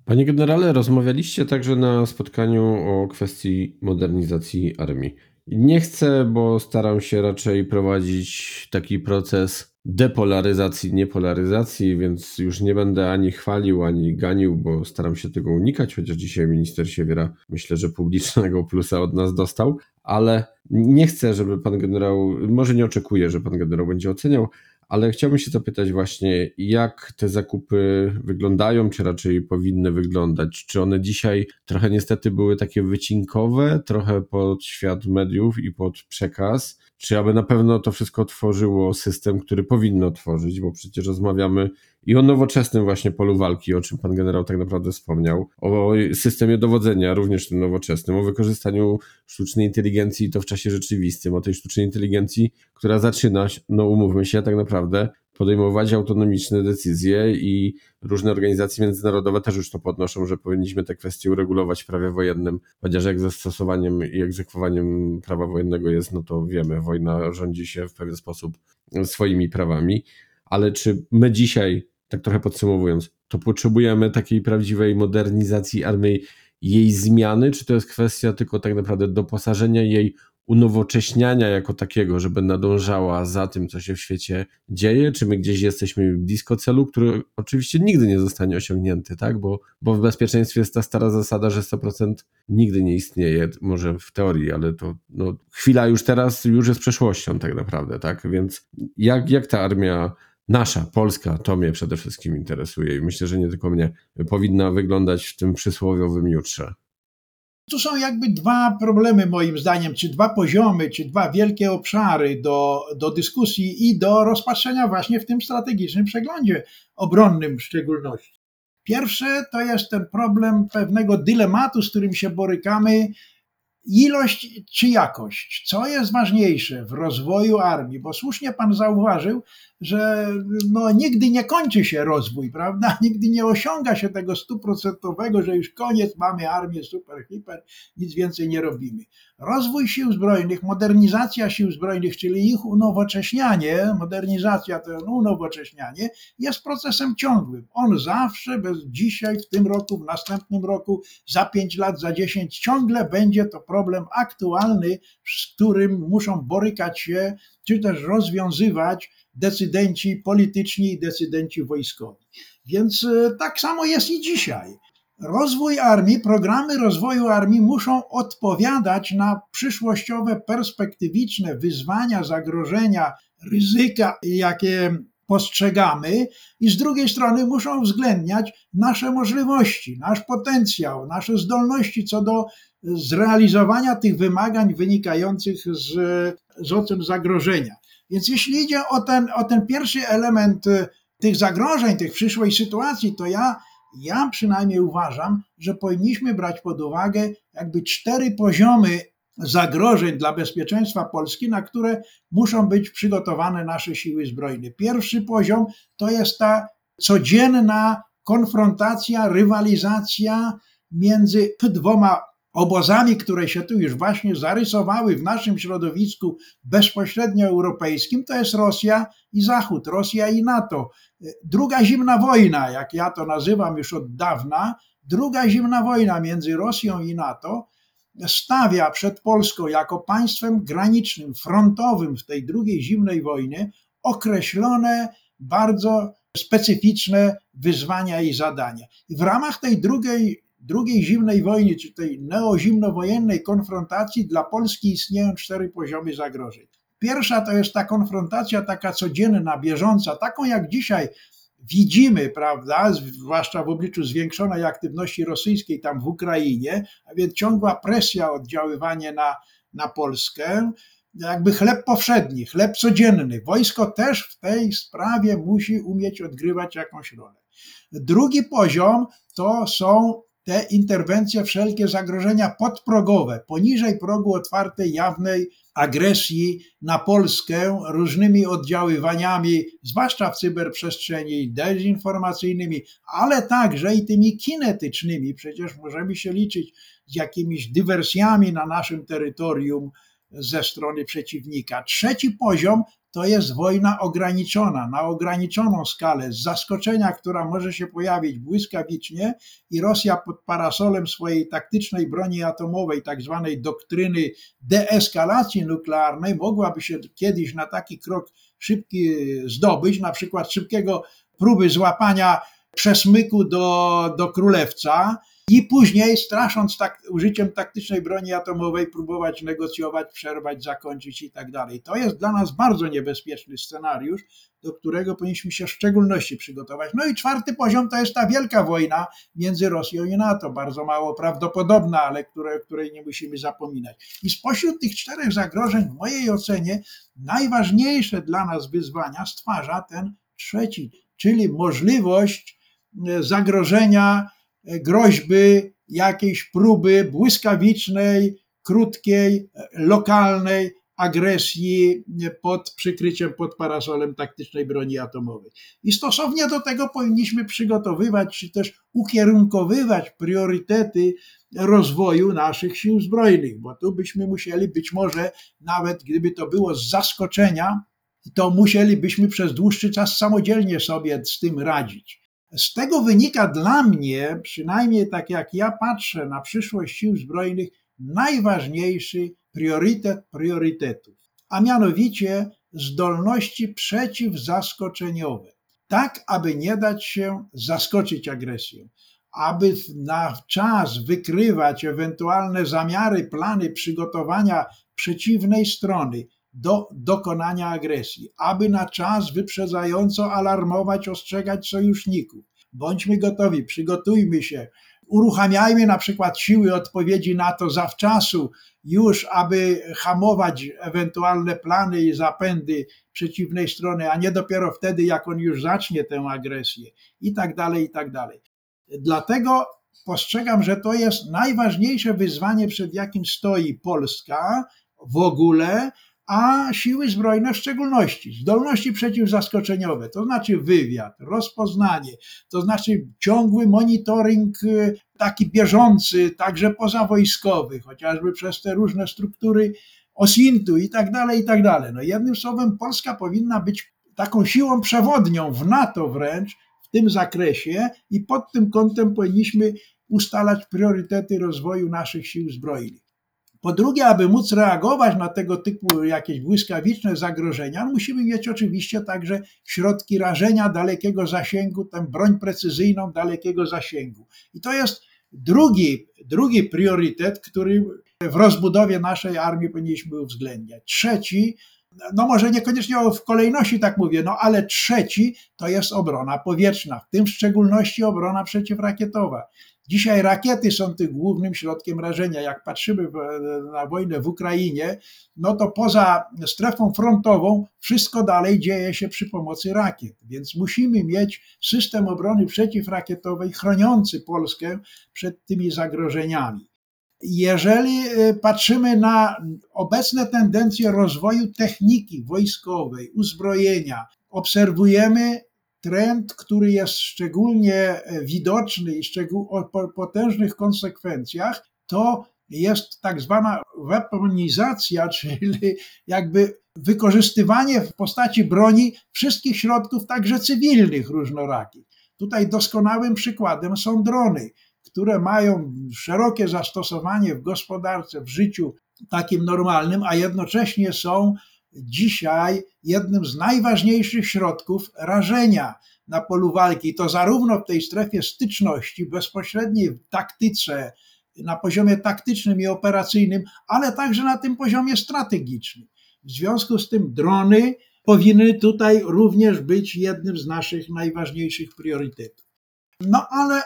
Panie generale, rozmawialiście także na spotkaniu o kwestii modernizacji armii. Nie chcę, bo staram się raczej prowadzić taki proces depolaryzacji, niepolaryzacji, więc już nie będę ani chwalił, ani ganił, bo staram się tego unikać, chociaż dzisiaj minister Siewiera myślę, że publicznego plusa od nas dostał, ale nie chcę, żeby pan generał, może nie oczekuję, że pan generał będzie oceniał, ale chciałbym się zapytać właśnie, jak te zakupy wyglądają, czy raczej powinny wyglądać? Czy one dzisiaj trochę niestety były takie wycinkowe, trochę pod świat mediów i pod przekaz? Czy aby na pewno to wszystko tworzyło system, który powinno tworzyć, bo przecież rozmawiamy i o nowoczesnym właśnie polu walki, o czym pan generał tak naprawdę wspomniał, o systemie dowodzenia, również tym nowoczesnym, o wykorzystaniu sztucznej inteligencji i to w czasie rzeczywistym, o tej sztucznej inteligencji, która zaczyna, no umówmy się, tak naprawdę podejmować autonomiczne decyzje i różne organizacje międzynarodowe też już to podnoszą, że powinniśmy te kwestie uregulować w prawie wojennym, chociaż jak zastosowaniem i egzekwowaniem prawa wojennego jest, no to wiemy, wojna rządzi się w pewien sposób swoimi prawami, ale czy my dzisiaj, tak trochę podsumowując, to potrzebujemy takiej prawdziwej modernizacji armii, jej zmiany, czy to jest kwestia tylko tak naprawdę doposażenia jej unowocześniania jako takiego, żeby nadążała za tym, co się w świecie dzieje, czy my gdzieś jesteśmy blisko celu, który oczywiście nigdy nie zostanie osiągnięty, tak? Bo, bo w bezpieczeństwie jest ta stara zasada, że 100% nigdy nie istnieje, może w teorii, ale to no, chwila już teraz już jest przeszłością tak naprawdę, tak? Więc jak, jak ta armia nasza, polska, to mnie przede wszystkim interesuje i myślę, że nie tylko mnie, powinna wyglądać w tym przysłowiowym jutrze. Tu są jakby dwa problemy, moim zdaniem, czy dwa poziomy, czy dwa wielkie obszary do, do dyskusji i do rozpatrzenia właśnie w tym strategicznym przeglądzie obronnym w szczególności. Pierwsze to jest ten problem pewnego dylematu, z którym się borykamy, ilość czy jakość? Co jest ważniejsze w rozwoju armii? Bo słusznie pan zauważył, że no, nigdy nie kończy się rozwój, prawda? Nigdy nie osiąga się tego stuprocentowego, że już koniec, mamy armię super, hiper, nic więcej nie robimy. Rozwój sił zbrojnych, modernizacja sił zbrojnych, czyli ich unowocześnianie, modernizacja to unowocześnianie, jest procesem ciągłym. On zawsze, bez dzisiaj, w tym roku, w następnym roku, za pięć lat, za dziesięć, ciągle będzie to problem aktualny, z którym muszą borykać się, czy też rozwiązywać decydenci polityczni i decydenci wojskowi. Więc e, tak samo jest i dzisiaj. Rozwój armii, programy rozwoju armii muszą odpowiadać na przyszłościowe, perspektywiczne wyzwania, zagrożenia ryzyka, jakie postrzegamy, i z drugiej strony muszą uwzględniać nasze możliwości, nasz potencjał, nasze zdolności co do zrealizowania tych wymagań wynikających z, z ocen zagrożenia. Więc jeśli idzie o ten, o ten pierwszy element tych zagrożeń, tych przyszłej sytuacji, to ja, ja przynajmniej uważam, że powinniśmy brać pod uwagę jakby cztery poziomy zagrożeń dla bezpieczeństwa Polski, na które muszą być przygotowane nasze siły zbrojne. Pierwszy poziom to jest ta codzienna konfrontacja, rywalizacja między dwoma obozami, które się tu już właśnie zarysowały w naszym środowisku bezpośrednio europejskim, to jest Rosja i Zachód, Rosja i NATO. Druga zimna wojna, jak ja to nazywam już od dawna, druga zimna wojna między Rosją i NATO stawia przed Polską jako państwem granicznym, frontowym w tej drugiej zimnej wojnie określone bardzo specyficzne wyzwania i zadania. I w ramach tej drugiej, drugiej zimnej wojny, czy tej neozimnowojennej konfrontacji dla Polski istnieją cztery poziomy zagrożeń. Pierwsza to jest ta konfrontacja taka codzienna, bieżąca, taką jak dzisiaj widzimy, prawda, zwłaszcza w obliczu zwiększonej aktywności rosyjskiej tam w Ukrainie, a więc ciągła presja, oddziaływanie na, na Polskę, jakby chleb powszedni, chleb codzienny. Wojsko też w tej sprawie musi umieć odgrywać jakąś rolę. Drugi poziom to są te interwencje, wszelkie zagrożenia podprogowe, poniżej progu otwartej, jawnej agresji na Polskę różnymi oddziaływaniami, zwłaszcza w cyberprzestrzeni, dezinformacyjnymi, ale także i tymi kinetycznymi. Przecież możemy się liczyć z jakimiś dywersjami na naszym terytorium ze strony przeciwnika. Trzeci poziom to jest wojna ograniczona, na ograniczoną skalę, z zaskoczenia, która może się pojawić błyskawicznie i Rosja pod parasolem swojej taktycznej broni atomowej, tak zwanej doktryny deeskalacji nuklearnej, mogłaby się kiedyś na taki krok szybki zdobyć, na przykład szybkiego próby złapania przesmyku do, do królewca, i później, strasząc tak, użyciem taktycznej broni atomowej, próbować negocjować, przerwać, zakończyć i tak dalej. To jest dla nas bardzo niebezpieczny scenariusz, do którego powinniśmy się w szczególności przygotować. No i czwarty poziom to jest ta wielka wojna między Rosją i NATO, bardzo mało prawdopodobna, ale które, której nie musimy zapominać. I spośród tych czterech zagrożeń, w mojej ocenie, najważniejsze dla nas wyzwania stwarza ten trzeci, czyli możliwość e, zagrożenia groźby, jakiejś próby błyskawicznej, krótkiej, lokalnej agresji pod przykryciem, pod parasolem taktycznej broni atomowej. I stosownie do tego powinniśmy przygotowywać, czy też ukierunkowywać priorytety rozwoju naszych sił zbrojnych, bo tu byśmy musieli być może, nawet gdyby to było z zaskoczenia, to musielibyśmy przez dłuższy czas samodzielnie sobie z tym radzić. Z tego wynika dla mnie, przynajmniej tak jak ja patrzę na przyszłość sił zbrojnych, najważniejszy priorytet priorytetów, a mianowicie zdolności przeciwzaskoczeniowe, tak aby nie dać się zaskoczyć agresją, aby na czas wykrywać ewentualne zamiary, plany przygotowania przeciwnej strony, do dokonania agresji, aby na czas wyprzedzająco alarmować, ostrzegać sojuszników. Bądźmy gotowi, przygotujmy się, uruchamiajmy na przykład siły odpowiedzi na to zawczasu, już aby hamować ewentualne plany i zapędy przeciwnej strony, a nie dopiero wtedy, jak on już zacznie tę agresję i tak dalej, i tak dalej. Dlatego postrzegam, że to jest najważniejsze wyzwanie, przed jakim stoi Polska w ogóle, a siły zbrojne w szczególności. Zdolności przeciwzaskoczeniowe, to znaczy wywiad, rozpoznanie, to znaczy ciągły monitoring y, taki bieżący, także pozawojskowy, chociażby przez te różne struktury OSINT-u i tak dalej, i tak dalej. No jednym słowem Polska powinna być taką siłą przewodnią w NATO wręcz w tym zakresie i pod tym kątem powinniśmy ustalać priorytety rozwoju naszych sił zbrojnych. Po drugie, aby móc reagować na tego typu jakieś błyskawiczne zagrożenia, musimy mieć oczywiście także środki rażenia dalekiego zasięgu, tę broń precyzyjną dalekiego zasięgu. I to jest drugi, drugi priorytet, który w rozbudowie naszej armii powinniśmy uwzględniać. Trzeci no może niekoniecznie w kolejności tak mówię, no ale trzeci to jest obrona powietrzna, w tym w szczególności obrona przeciwrakietowa. Dzisiaj rakiety są tym głównym środkiem rażenia. Jak patrzymy na wojnę w Ukrainie, no to poza strefą frontową wszystko dalej dzieje się przy pomocy rakiet. Więc musimy mieć system obrony przeciwrakietowej chroniący Polskę przed tymi zagrożeniami. Jeżeli y, patrzymy na obecne tendencje rozwoju techniki wojskowej, uzbrojenia, obserwujemy trend, który jest szczególnie widoczny i o potężnych konsekwencjach, to jest tak zwana weaponizacja, czyli jakby wykorzystywanie w postaci broni wszystkich środków, także cywilnych różnorakich. Tutaj doskonałym przykładem są drony które mają szerokie zastosowanie w gospodarce, w życiu takim normalnym, a jednocześnie są dzisiaj jednym z najważniejszych środków rażenia na polu walki. To zarówno w tej strefie styczności, bezpośredniej taktyce, na poziomie taktycznym i operacyjnym, ale także na tym poziomie strategicznym. W związku z tym drony powinny tutaj również być jednym z naszych najważniejszych priorytetów. No ale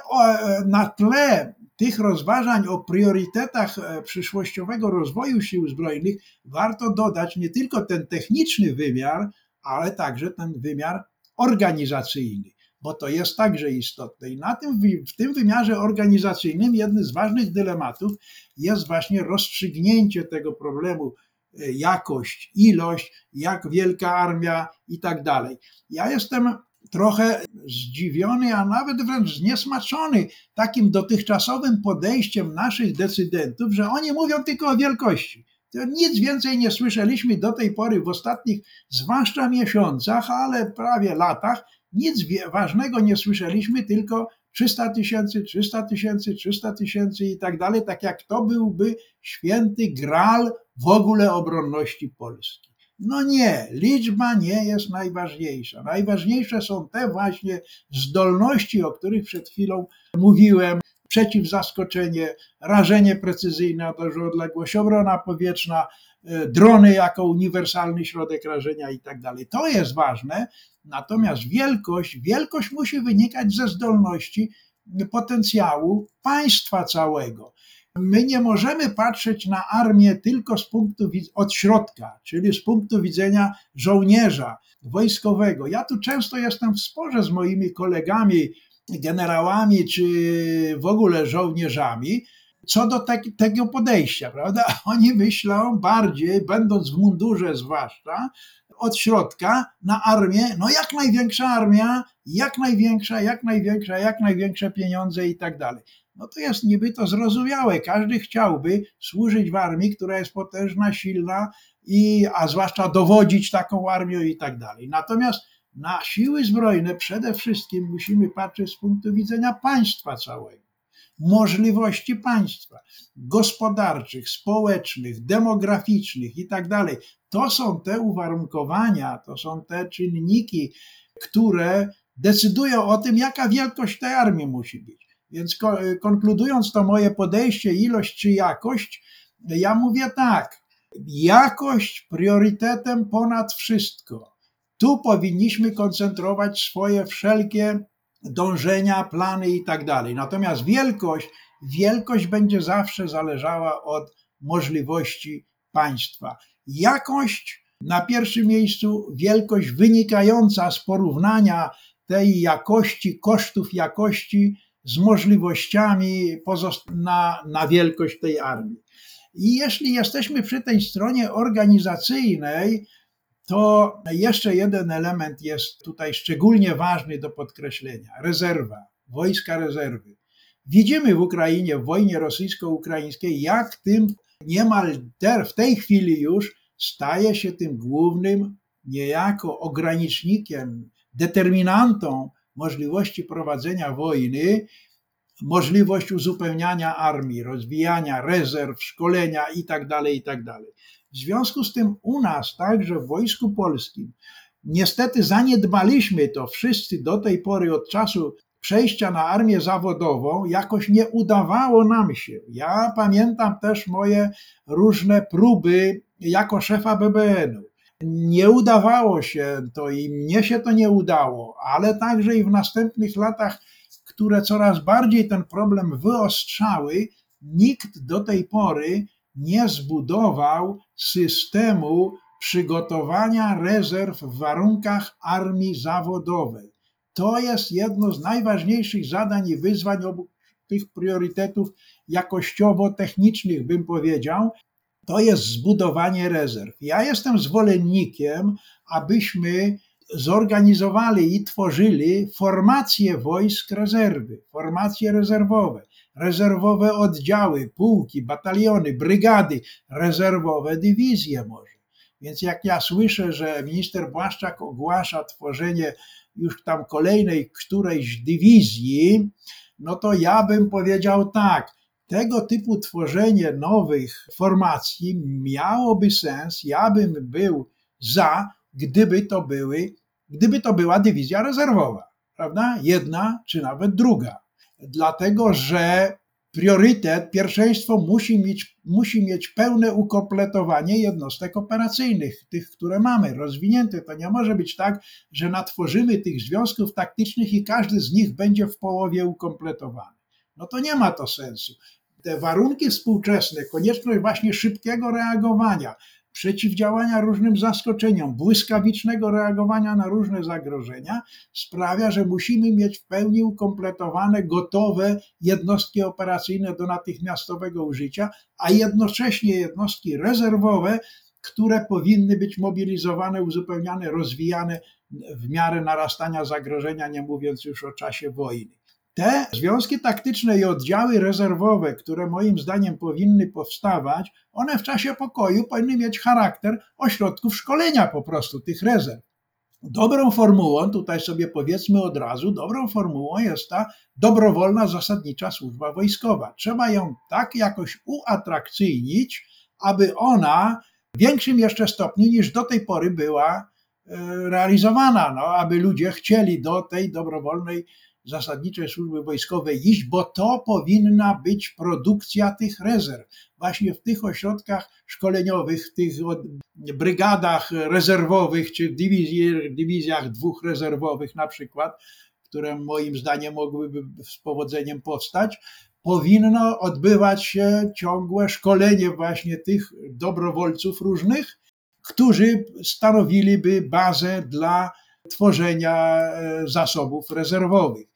na tle tych rozważań o priorytetach e, przyszłościowego rozwoju sił zbrojnych warto dodać nie tylko ten techniczny wymiar, ale także ten wymiar organizacyjny, bo to jest także istotne. I na tym, w tym wymiarze organizacyjnym jednym z ważnych dylematów jest właśnie rozstrzygnięcie tego problemu e, jakość, ilość, jak wielka armia i tak dalej. Ja jestem trochę zdziwiony, a nawet wręcz zniesmaczony takim dotychczasowym podejściem naszych decydentów, że oni mówią tylko o wielkości. Nic więcej nie słyszeliśmy do tej pory w ostatnich, zwłaszcza miesiącach, ale prawie latach, nic ważnego nie słyszeliśmy, tylko 300 tysięcy, 300 tysięcy, 300 tysięcy i tak dalej, tak jak to byłby święty gral w ogóle obronności Polski. No nie, liczba nie jest najważniejsza. Najważniejsze są te właśnie zdolności, o których przed chwilą mówiłem. Przeciwzaskoczenie, rażenie precyzyjne na dużą odległość, obrona powietrzna, e, drony jako uniwersalny środek rażenia i tak dalej. To jest ważne, natomiast wielkość, wielkość musi wynikać ze zdolności potencjału państwa całego. My nie możemy patrzeć na armię tylko z punktu od środka, czyli z punktu widzenia żołnierza wojskowego. Ja tu często jestem w sporze z moimi kolegami, generałami czy w ogóle żołnierzami, co do te, tego podejścia, prawda? Oni myślą bardziej, będąc w mundurze zwłaszcza, od środka na armię, no jak największa armia, jak największa, jak największa, jak największe pieniądze i tak dalej no to jest niby to zrozumiałe. Każdy chciałby służyć w armii, która jest potężna, silna, i, a zwłaszcza dowodzić taką armią i tak dalej. Natomiast na siły zbrojne przede wszystkim musimy patrzeć z punktu widzenia państwa całego, możliwości państwa gospodarczych, społecznych, demograficznych i tak dalej. To są te uwarunkowania, to są te czynniki, które decydują o tym, jaka wielkość tej armii musi być. Więc konkludując to moje podejście, ilość czy jakość, ja mówię tak, jakość priorytetem ponad wszystko. Tu powinniśmy koncentrować swoje wszelkie dążenia, plany i tak dalej. Natomiast wielkość, wielkość będzie zawsze zależała od możliwości państwa. Jakość na pierwszym miejscu, wielkość wynikająca z porównania tej jakości, kosztów jakości z możliwościami na, na wielkość tej armii. I jeśli jesteśmy przy tej stronie organizacyjnej, to jeszcze jeden element jest tutaj szczególnie ważny do podkreślenia: rezerwa, wojska rezerwy. Widzimy w Ukrainie, w wojnie rosyjsko-ukraińskiej, jak tym niemal w tej chwili już staje się tym głównym niejako ogranicznikiem, determinantą możliwości prowadzenia wojny, możliwość uzupełniania armii, rozwijania rezerw, szkolenia itd., tak itd. Tak w związku z tym u nas, także w Wojsku Polskim, niestety zaniedbaliśmy to wszyscy do tej pory od czasu przejścia na armię zawodową, jakoś nie udawało nam się. Ja pamiętam też moje różne próby jako szefa BBN-u Nie udawało się to i mnie się to nie udało, ale także i w następnych latach, które coraz bardziej ten problem wyostrzały, nikt do tej pory nie zbudował systemu przygotowania rezerw w warunkach armii zawodowej. To jest jedno z najważniejszych zadań i wyzwań obu tych priorytetów jakościowo-technicznych, bym powiedział, to jest zbudowanie rezerw. Ja jestem zwolennikiem, abyśmy zorganizowali i tworzyli formacje wojsk rezerwy, formacje rezerwowe, rezerwowe oddziały, pułki, bataliony, brygady, rezerwowe dywizje może. Więc jak ja słyszę, że minister Błaszczak ogłasza tworzenie już tam kolejnej którejś dywizji, no to ja bym powiedział tak, tego typu tworzenie nowych formacji miałoby sens, ja bym był za, gdyby to były, gdyby to była dywizja rezerwowa, prawda? Jedna czy nawet druga. Dlatego, że priorytet, pierwszeństwo musi mieć, musi mieć pełne ukompletowanie jednostek operacyjnych, tych, które mamy, rozwinięte. To nie może być tak, że natworzymy tych związków taktycznych i każdy z nich będzie w połowie ukompletowany. No to nie ma to sensu. Te warunki współczesne, konieczność właśnie szybkiego reagowania, przeciwdziałania różnym zaskoczeniom, błyskawicznego reagowania na różne zagrożenia sprawia, że musimy mieć w pełni ukompletowane, gotowe jednostki operacyjne do natychmiastowego użycia, a jednocześnie jednostki rezerwowe, które powinny być mobilizowane, uzupełniane, rozwijane w miarę narastania zagrożenia, nie mówiąc już o czasie wojny. Te związki taktyczne i oddziały rezerwowe, które moim zdaniem powinny powstawać, one w czasie pokoju powinny mieć charakter ośrodków szkolenia po prostu tych rezerw. Dobrą formułą, tutaj sobie powiedzmy od razu, dobrą formułą jest ta dobrowolna zasadnicza służba wojskowa. Trzeba ją tak jakoś uatrakcyjnić, aby ona w większym jeszcze stopniu niż do tej pory była e, realizowana, no, aby ludzie chcieli do tej dobrowolnej zasadniczej służby wojskowej iść, bo to powinna być produkcja tych rezerw. Właśnie w tych ośrodkach szkoleniowych, w tych brygadach rezerwowych, czy dywizji, dywizjach dwóch rezerwowych na przykład, które moim zdaniem mogłyby z powodzeniem powstać, powinno odbywać się ciągłe szkolenie właśnie tych dobrowolców różnych, którzy stanowiliby bazę dla tworzenia e, zasobów rezerwowych.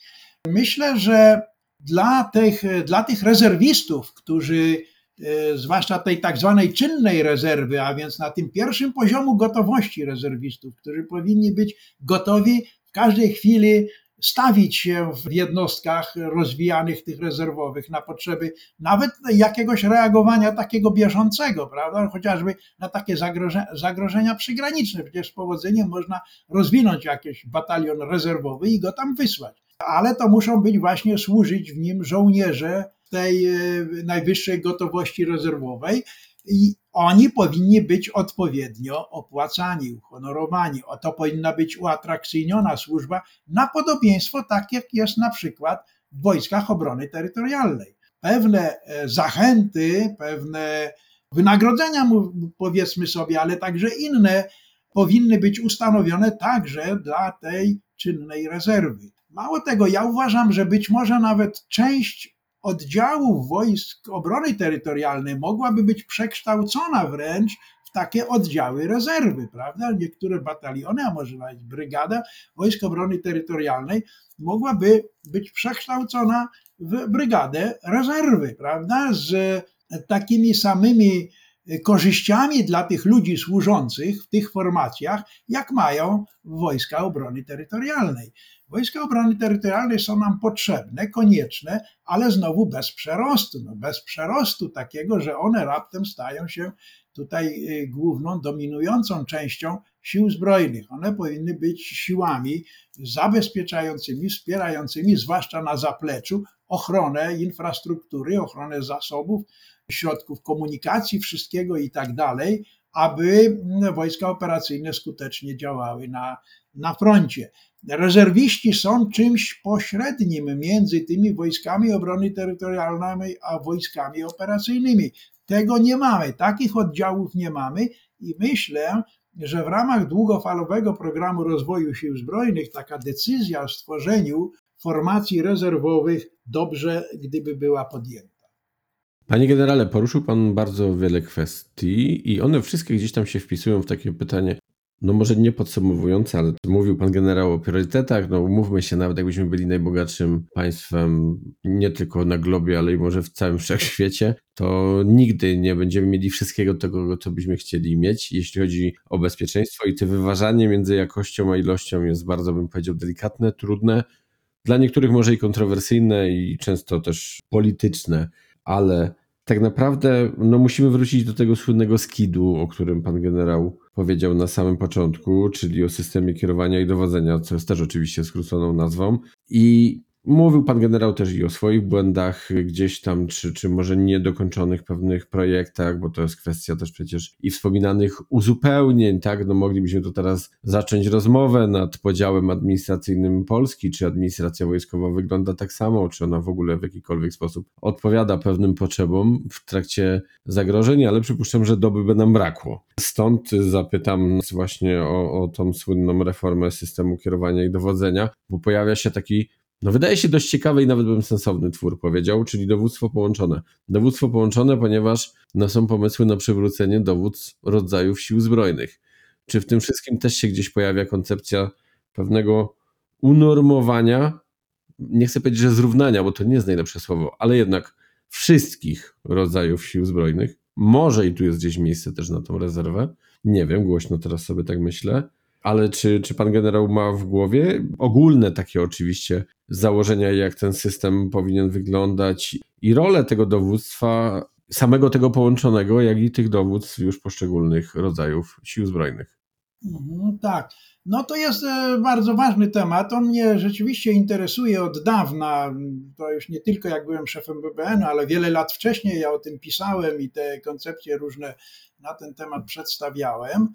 Myślę, że dla tych, dla tych rezerwistów, którzy e, zwłaszcza tej tak zwanej czynnej rezerwy, a więc na tym pierwszym poziomu gotowości rezerwistów, którzy powinni być gotowi w każdej chwili stawić się w jednostkach rozwijanych tych rezerwowych na potrzeby nawet jakiegoś reagowania takiego bieżącego, prawda? Chociażby na takie zagrożenia, zagrożenia przygraniczne. Przecież z powodzeniem można rozwinąć jakiś batalion rezerwowy i go tam wysłać. Ale to muszą być właśnie służyć w nim żołnierze tej e, najwyższej gotowości rezerwowej i oni powinni być odpowiednio opłacani, uhonorowani. O to powinna być uatrakcyjniona służba na podobieństwo tak jak jest na przykład w wojskach obrony terytorialnej. Pewne e, zachęty, pewne wynagrodzenia, powiedzmy sobie, ale także inne powinny być ustanowione także dla tej czynnej rezerwy. Mało tego, ja uważam, że być może nawet część oddziałów wojsk obrony terytorialnej mogłaby być przekształcona wręcz w takie oddziały rezerwy, prawda? Niektóre bataliony, a może nawet brygada Wojsk Obrony Terytorialnej mogłaby być przekształcona w brygadę rezerwy, prawda? Z takimi samymi korzyściami dla tych ludzi służących w tych formacjach, jak mają wojska obrony terytorialnej. Wojska obrony terytorialnej są nam potrzebne, konieczne, ale znowu bez przerostu. No bez przerostu takiego, że one raptem stają się tutaj y, główną, dominującą częścią sił zbrojnych. One powinny być siłami zabezpieczającymi, wspierającymi, zwłaszcza na zapleczu, ochronę infrastruktury, ochronę zasobów, środków komunikacji, wszystkiego i tak dalej, aby wojska operacyjne skutecznie działały na, na froncie. Rezerwiści są czymś pośrednim między tymi wojskami obrony terytorialnej a wojskami operacyjnymi. Tego nie mamy, takich oddziałów nie mamy i myślę, że w ramach długofalowego programu rozwoju sił zbrojnych taka decyzja o stworzeniu formacji rezerwowych dobrze, gdyby była podjęta. Panie generale, poruszył Pan bardzo wiele kwestii i one wszystkie gdzieś tam się wpisują w takie pytanie, no może nie podsumowujące, ale mówił Pan generał o priorytetach, no umówmy się, nawet jakbyśmy byli najbogatszym państwem nie tylko na globie, ale i może w całym wszechświecie, to nigdy nie będziemy mieli wszystkiego tego, co byśmy chcieli mieć, jeśli chodzi o bezpieczeństwo i to wyważanie między jakością a ilością jest bardzo, bym powiedział, delikatne, trudne, dla niektórych może i kontrowersyjne i często też polityczne, ale tak naprawdę no, musimy wrócić do tego słynnego skidu, o którym pan generał powiedział na samym początku, czyli o systemie kierowania i dowodzenia, co jest też oczywiście skróconą nazwą. I Mówił pan generał też i o swoich błędach gdzieś tam, czy, czy może niedokończonych pewnych projektach, bo to jest kwestia też przecież i wspominanych uzupełnień, tak? No moglibyśmy tu teraz zacząć rozmowę nad podziałem administracyjnym Polski, czy administracja wojskowa wygląda tak samo, czy ona w ogóle w jakikolwiek sposób odpowiada pewnym potrzebom w trakcie zagrożeń, ale przypuszczam, że doby by nam brakło. Stąd zapytam właśnie o, o tą słynną reformę systemu kierowania i dowodzenia, bo pojawia się taki no wydaje się dość ciekawy i nawet bym sensowny twór powiedział, czyli dowództwo połączone. Dowództwo połączone, ponieważ no, są pomysły na przywrócenie dowództw rodzajów sił zbrojnych. Czy w tym wszystkim też się gdzieś pojawia koncepcja pewnego unormowania, nie chcę powiedzieć, że zrównania, bo to nie jest najlepsze słowo, ale jednak wszystkich rodzajów sił zbrojnych. Może i tu jest gdzieś miejsce też na tą rezerwę. Nie wiem, głośno teraz sobie tak myślę. Ale czy, czy pan generał ma w głowie ogólne takie oczywiście założenia, jak ten system powinien wyglądać i rolę tego dowództwa, samego tego połączonego, jak i tych dowództw już poszczególnych rodzajów sił zbrojnych? Mhm, tak. No to jest e, bardzo ważny temat. On mnie rzeczywiście interesuje od dawna. To już nie tylko jak byłem szefem BBN, ale wiele lat wcześniej ja o tym pisałem i te koncepcje różne na ten temat przedstawiałem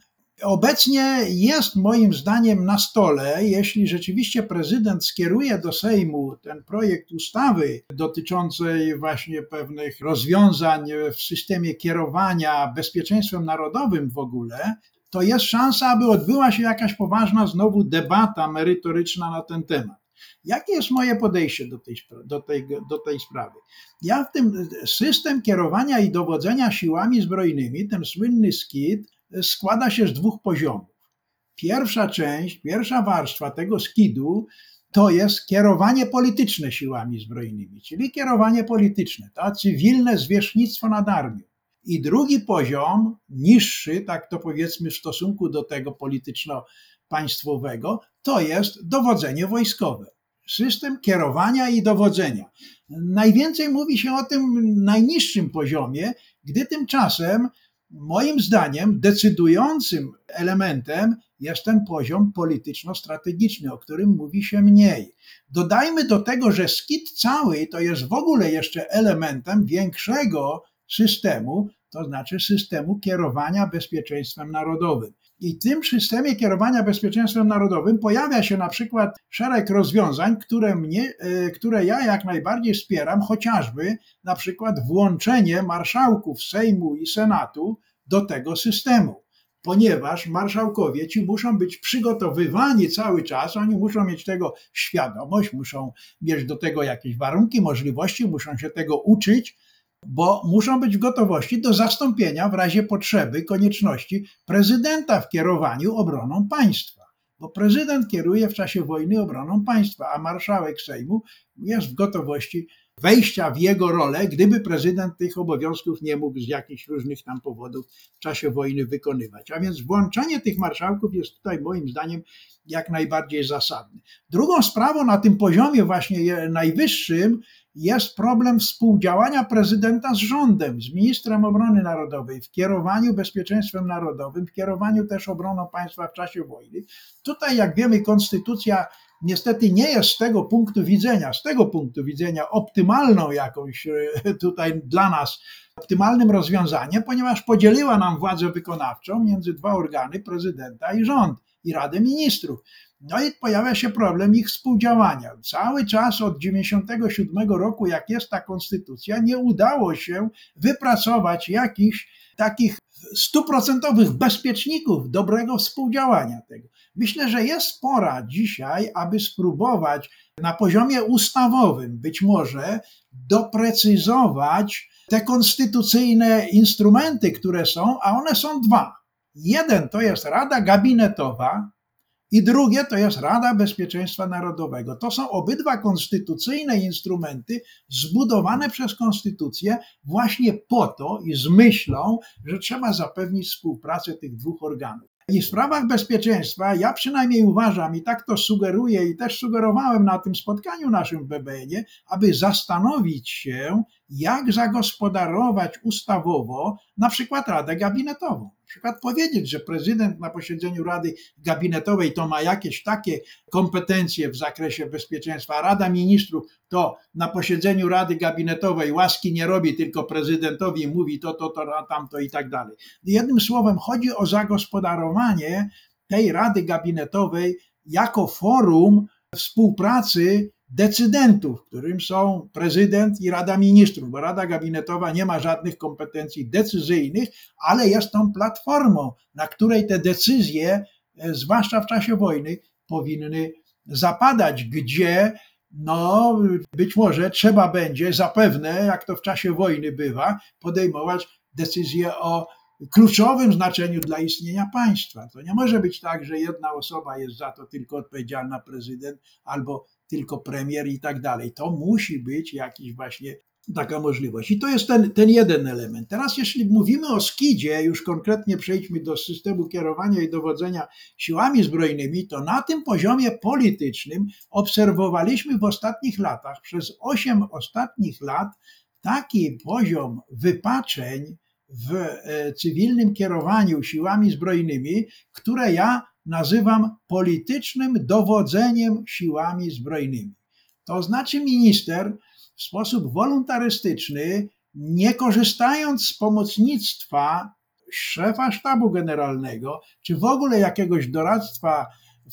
obecnie jest moim zdaniem na stole, jeśli rzeczywiście prezydent skieruje do Sejmu ten projekt ustawy dotyczącej właśnie pewnych rozwiązań w systemie kierowania bezpieczeństwem narodowym w ogóle, to jest szansa, aby odbyła się jakaś poważna znowu debata merytoryczna na ten temat. Jakie jest moje podejście do tej, do, tej, do tej sprawy? Ja w tym system kierowania i dowodzenia siłami zbrojnymi, ten słynny skid, składa się z dwóch poziomów. Pierwsza część, pierwsza warstwa tego skidu to jest kierowanie polityczne siłami zbrojnymi, czyli kierowanie polityczne, to cywilne zwierzchnictwo nad armią. I drugi poziom, niższy, tak to powiedzmy w stosunku do tego polityczno-państwowego, to jest dowodzenie wojskowe. System kierowania i dowodzenia. Najwięcej mówi się o tym najniższym poziomie, gdy tymczasem Moim zdaniem decydującym elementem jest ten poziom polityczno-strategiczny, o którym mówi się mniej. Dodajmy do tego, że skit cały to jest w ogóle jeszcze elementem większego systemu, to znaczy systemu kierowania bezpieczeństwem narodowym. I w tym systemie kierowania bezpieczeństwem narodowym pojawia się na przykład szereg rozwiązań, które, mnie, e, które ja jak najbardziej wspieram, chociażby na przykład włączenie marszałków Sejmu i Senatu do tego systemu ponieważ marszałkowie ci muszą być przygotowywani cały czas, oni muszą mieć tego świadomość, muszą mieć do tego jakieś warunki, możliwości, muszą się tego uczyć, bo muszą być w gotowości do zastąpienia w razie potrzeby, konieczności prezydenta w kierowaniu obroną państwa. Bo prezydent kieruje w czasie wojny obroną państwa, a marszałek Sejmu jest w gotowości wejścia w jego rolę, gdyby prezydent tych obowiązków nie mógł z jakichś różnych tam powodów w czasie wojny wykonywać. A więc włączanie tych marszałków jest tutaj moim zdaniem jak najbardziej zasadne. Drugą sprawą na tym poziomie właśnie najwyższym jest problem współdziałania prezydenta z rządem, z ministrem obrony narodowej w kierowaniu bezpieczeństwem narodowym, w kierowaniu też obroną państwa w czasie wojny. Tutaj, jak wiemy, konstytucja niestety nie jest z tego punktu widzenia, z tego punktu widzenia optymalną jakąś e, tutaj dla nas optymalnym rozwiązaniem, ponieważ podzieliła nam władzę wykonawczą między dwa organy, prezydenta i rząd. i Radę Ministrów. No i pojawia się problem ich współdziałania. Cały czas od 97 roku, jak jest ta konstytucja, nie udało się wypracować jakichś takich stuprocentowych bezpieczników dobrego współdziałania tego. Myślę, że jest pora dzisiaj, aby spróbować na poziomie ustawowym być może doprecyzować te konstytucyjne instrumenty, które są, a one są dwa. Jeden to jest Rada Gabinetowa, i drugie to jest Rada Bezpieczeństwa Narodowego. To są obydwa konstytucyjne instrumenty zbudowane przez konstytucję właśnie po to i z myślą, że trzeba zapewnić współpracę tych dwóch organów. I w sprawach bezpieczeństwa ja przynajmniej uważam, i tak to sugeruję, i też sugerowałem na tym spotkaniu naszym w BBN-ie, aby zastanowić się, jak zagospodarować ustawowo na przykład Radę Gabinetową. Przykład powiedzieć, że prezydent na posiedzeniu Rady Gabinetowej to ma jakieś takie kompetencje w zakresie bezpieczeństwa, a Rada Ministrów to na posiedzeniu Rady Gabinetowej łaski nie robi, tylko prezydentowi mówi to, to, to, tamto i tak dalej. Jednym słowem, chodzi o zagospodarowanie tej Rady Gabinetowej jako forum współpracy decydentów, którym są prezydent i Rada Ministrów, bo Rada Gabinetowa nie ma żadnych kompetencji decyzyjnych, ale jest tą platformą, na której te decyzje, e, zwłaszcza w czasie wojny, powinny zapadać, gdzie no, być może trzeba będzie zapewne, jak to w czasie wojny bywa, podejmować decyzje o kluczowym znaczeniu dla istnienia państwa. To nie może być tak, że jedna osoba jest za to tylko odpowiedzialna prezydent albo tylko premier i tak dalej. To musi być jakiś właśnie taka możliwość. I to jest ten, ten jeden element. Teraz, jeśli mówimy o skidzie, już konkretnie przejdźmy do systemu kierowania i dowodzenia siłami zbrojnymi, to na tym poziomie politycznym obserwowaliśmy w ostatnich latach, przez osiem ostatnich lat, taki poziom wypaczeń w e, cywilnym kierowaniu siłami zbrojnymi, które ja nazywam politycznym dowodzeniem siłami zbrojnymi. To znaczy minister w sposób wolontarystyczny, nie korzystając z pomocnictwa szefa sztabu generalnego, czy w ogóle jakiegoś doradztwa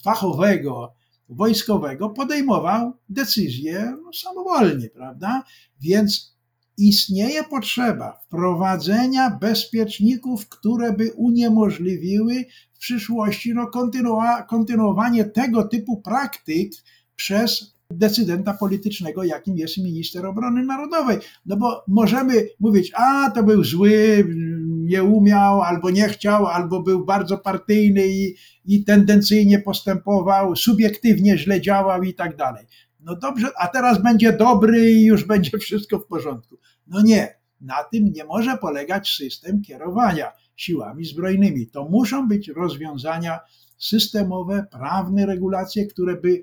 fachowego, wojskowego, podejmował decyzje samowolnie, prawda? Więc istnieje potrzeba wprowadzenia bezpieczników, które by uniemożliwiły w przyszłości no, kontynuowa kontynuowanie tego typu praktyk przez decydenta politycznego, jakim jest minister obrony narodowej. No bo możemy mówić, a to był zły, nie umiał, albo nie chciał, albo był bardzo partyjny i, i tendencyjnie postępował, subiektywnie źle działał i tak dalej. No dobrze, a teraz będzie dobry i już będzie wszystko w porządku. No nie, na tym nie może polegać system kierowania siłami zbrojnymi. To muszą być rozwiązania systemowe, prawne regulacje, które by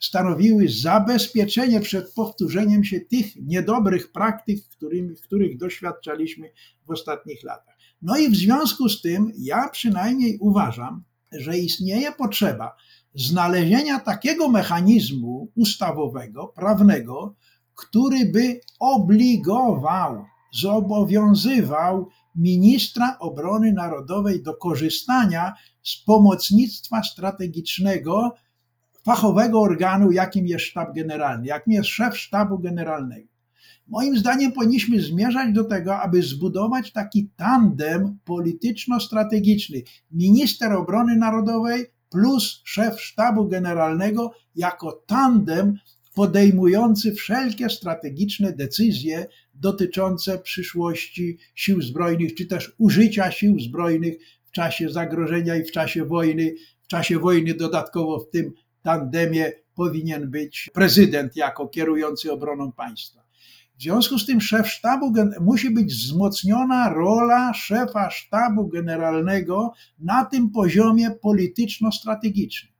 stanowiły zabezpieczenie przed powtórzeniem się tych niedobrych praktyk, którymi, których doświadczaliśmy w ostatnich latach. No i w związku z tym ja przynajmniej uważam, że istnieje potrzeba znalezienia takiego mechanizmu ustawowego, prawnego, który by obligował, zobowiązywał ministra obrony narodowej do korzystania z pomocnictwa strategicznego fachowego organu, jakim jest sztab generalny, jakim jest szef sztabu generalnego. Moim zdaniem powinniśmy zmierzać do tego, aby zbudować taki tandem polityczno-strategiczny. Minister obrony narodowej plus szef sztabu generalnego jako tandem podejmujący wszelkie strategiczne decyzje dotyczące przyszłości sił zbrojnych, czy też użycia sił zbrojnych w czasie zagrożenia i w czasie wojny. W czasie wojny dodatkowo w tym tandemie powinien być prezydent jako kierujący obroną państwa. W związku z tym szef sztabu musi być wzmocniona rola szefa sztabu generalnego na tym poziomie polityczno-strategicznym.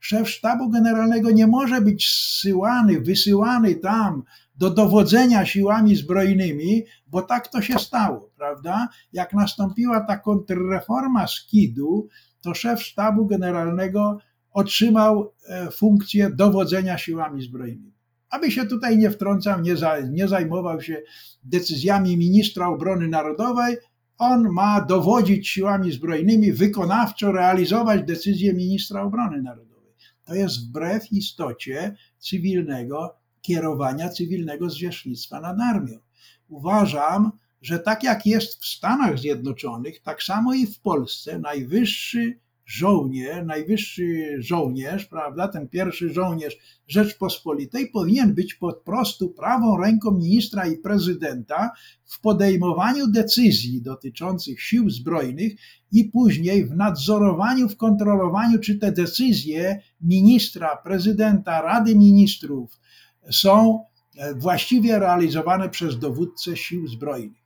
Szef sztabu generalnego nie może być zsyłany, wysyłany tam do dowodzenia siłami zbrojnymi, bo tak to się stało, prawda? Jak nastąpiła ta kontrreforma Skidu, to szef sztabu generalnego otrzymał e, funkcję dowodzenia siłami zbrojnymi. Aby się tutaj nie wtrącał, nie, za, nie zajmował się decyzjami ministra obrony narodowej, on ma dowodzić siłami zbrojnymi, wykonawczo realizować decyzję ministra obrony narodowej. To jest wbrew istocie cywilnego kierowania cywilnego zwierzchnictwa nad armią. Uważam, że tak jak jest w Stanach Zjednoczonych, tak samo i w Polsce najwyższy żołnierz, najwyższy żołnierz, prawda, ten pierwszy żołnierz Rzeczpospolitej powinien być po prostu prawą ręką ministra i prezydenta w podejmowaniu decyzji dotyczących sił zbrojnych i później w nadzorowaniu, w kontrolowaniu, czy te decyzje ministra, prezydenta, Rady Ministrów są właściwie realizowane przez dowódcę sił zbrojnych.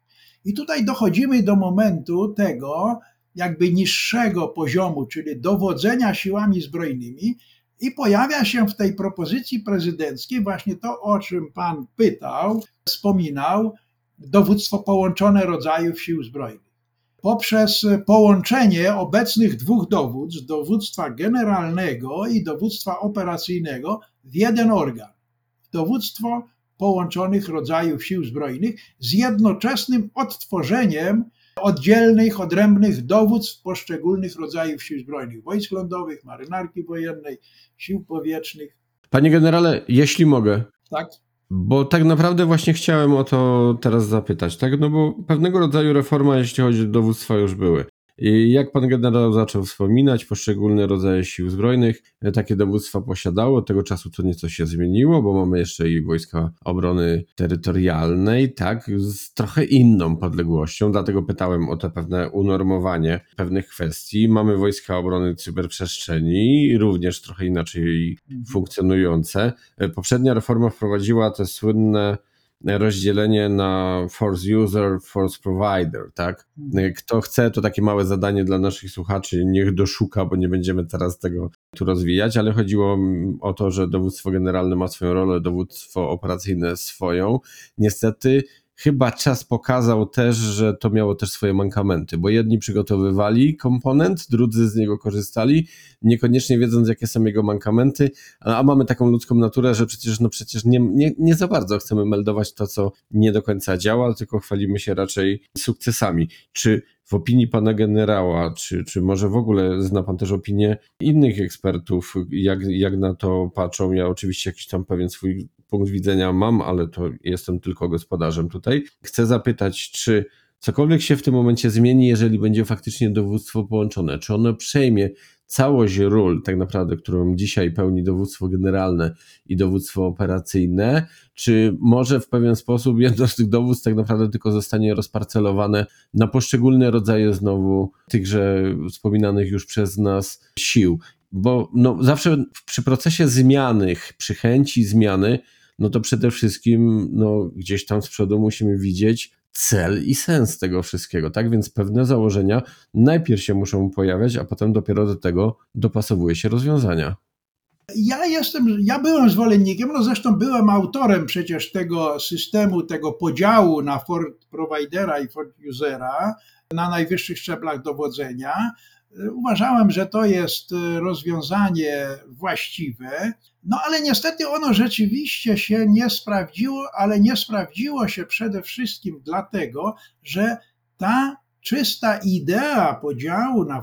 I tutaj dochodzimy do momentu tego, jakby niższego poziomu, czyli dowodzenia siłami zbrojnymi, i pojawia się w tej propozycji prezydenckiej właśnie to, o czym pan pytał, wspominał, dowództwo połączone rodzajów sił zbrojnych. Poprzez połączenie obecnych dwóch dowództw, dowództwa generalnego i dowództwa operacyjnego, w jeden organ. Dowództwo połączonych rodzajów sił zbrojnych z jednoczesnym odtworzeniem oddzielnych, odrębnych dowództw poszczególnych rodzajów sił zbrojnych, wojsk lądowych, marynarki wojennej, sił powietrznych. Panie generale, jeśli mogę. Tak. Bo tak naprawdę właśnie chciałem o to teraz zapytać, tak? No bo pewnego rodzaju reforma, jeśli chodzi o dowództwa, już były. Jak pan generał zaczął wspominać, poszczególne rodzaje sił zbrojnych e, takie dowództwa posiadało. Od tego czasu to nieco się zmieniło, bo mamy jeszcze i wojska obrony terytorialnej, tak, z trochę inną podległością. Dlatego pytałem o te pewne unormowanie pewnych kwestii. Mamy wojska obrony cyberprzestrzeni, również trochę inaczej funkcjonujące. E, poprzednia reforma wprowadziła te słynne rozdzielenie na force user, force provider, tak? Kto chce, to takie małe zadanie dla naszych słuchaczy, niech doszuka, bo nie będziemy teraz tego tu rozwijać, ale chodziło o to, że dowództwo generalne ma swoją rolę, dowództwo operacyjne swoją. Niestety chyba czas pokazał też, że to miało też swoje mankamenty, bo jedni przygotowywali komponent, drudzy z niego korzystali, niekoniecznie wiedząc, jakie są jego mankamenty, a mamy taką ludzką naturę, że przecież, no przecież nie, nie, nie za bardzo chcemy meldować to, co nie do końca działa, tylko chwalimy się raczej sukcesami. Czy w opinii pana generała, czy, czy może w ogóle zna pan też opinię innych ekspertów, jak, jak na to patrzą? Ja oczywiście jakiś tam pewien swój punkt widzenia mam, ale to jestem tylko gospodarzem tutaj. Chcę zapytać, czy cokolwiek się w tym momencie zmieni, jeżeli będzie faktycznie dowództwo połączone? Czy ono przejmie całość ról, tak naprawdę, którą dzisiaj pełni dowództwo generalne i dowództwo operacyjne, czy może w pewien sposób jedno z tych dowództw tak naprawdę tylko zostanie rozparcelowane na poszczególne rodzaje znowu tychże wspominanych już przez nas sił? Bo no, zawsze przy procesie zmiany, przy chęci zmiany, no to przede wszystkim no, gdzieś tam z przodu musimy widzieć cel i sens tego wszystkiego, tak? Więc pewne założenia najpierw się muszą pojawiać, a potem dopiero do tego dopasowuje się rozwiązania. Ja jestem, ja byłem zwolennikiem, no zresztą byłem autorem przecież tego systemu, tego podziału na Ford Providera i Ford Usera na najwyższych szczeblach dowodzenia. Uważałem, że to jest rozwiązanie właściwe, no ale niestety ono rzeczywiście się nie sprawdziło, ale nie sprawdziło się przede wszystkim dlatego, że ta czysta idea podziału na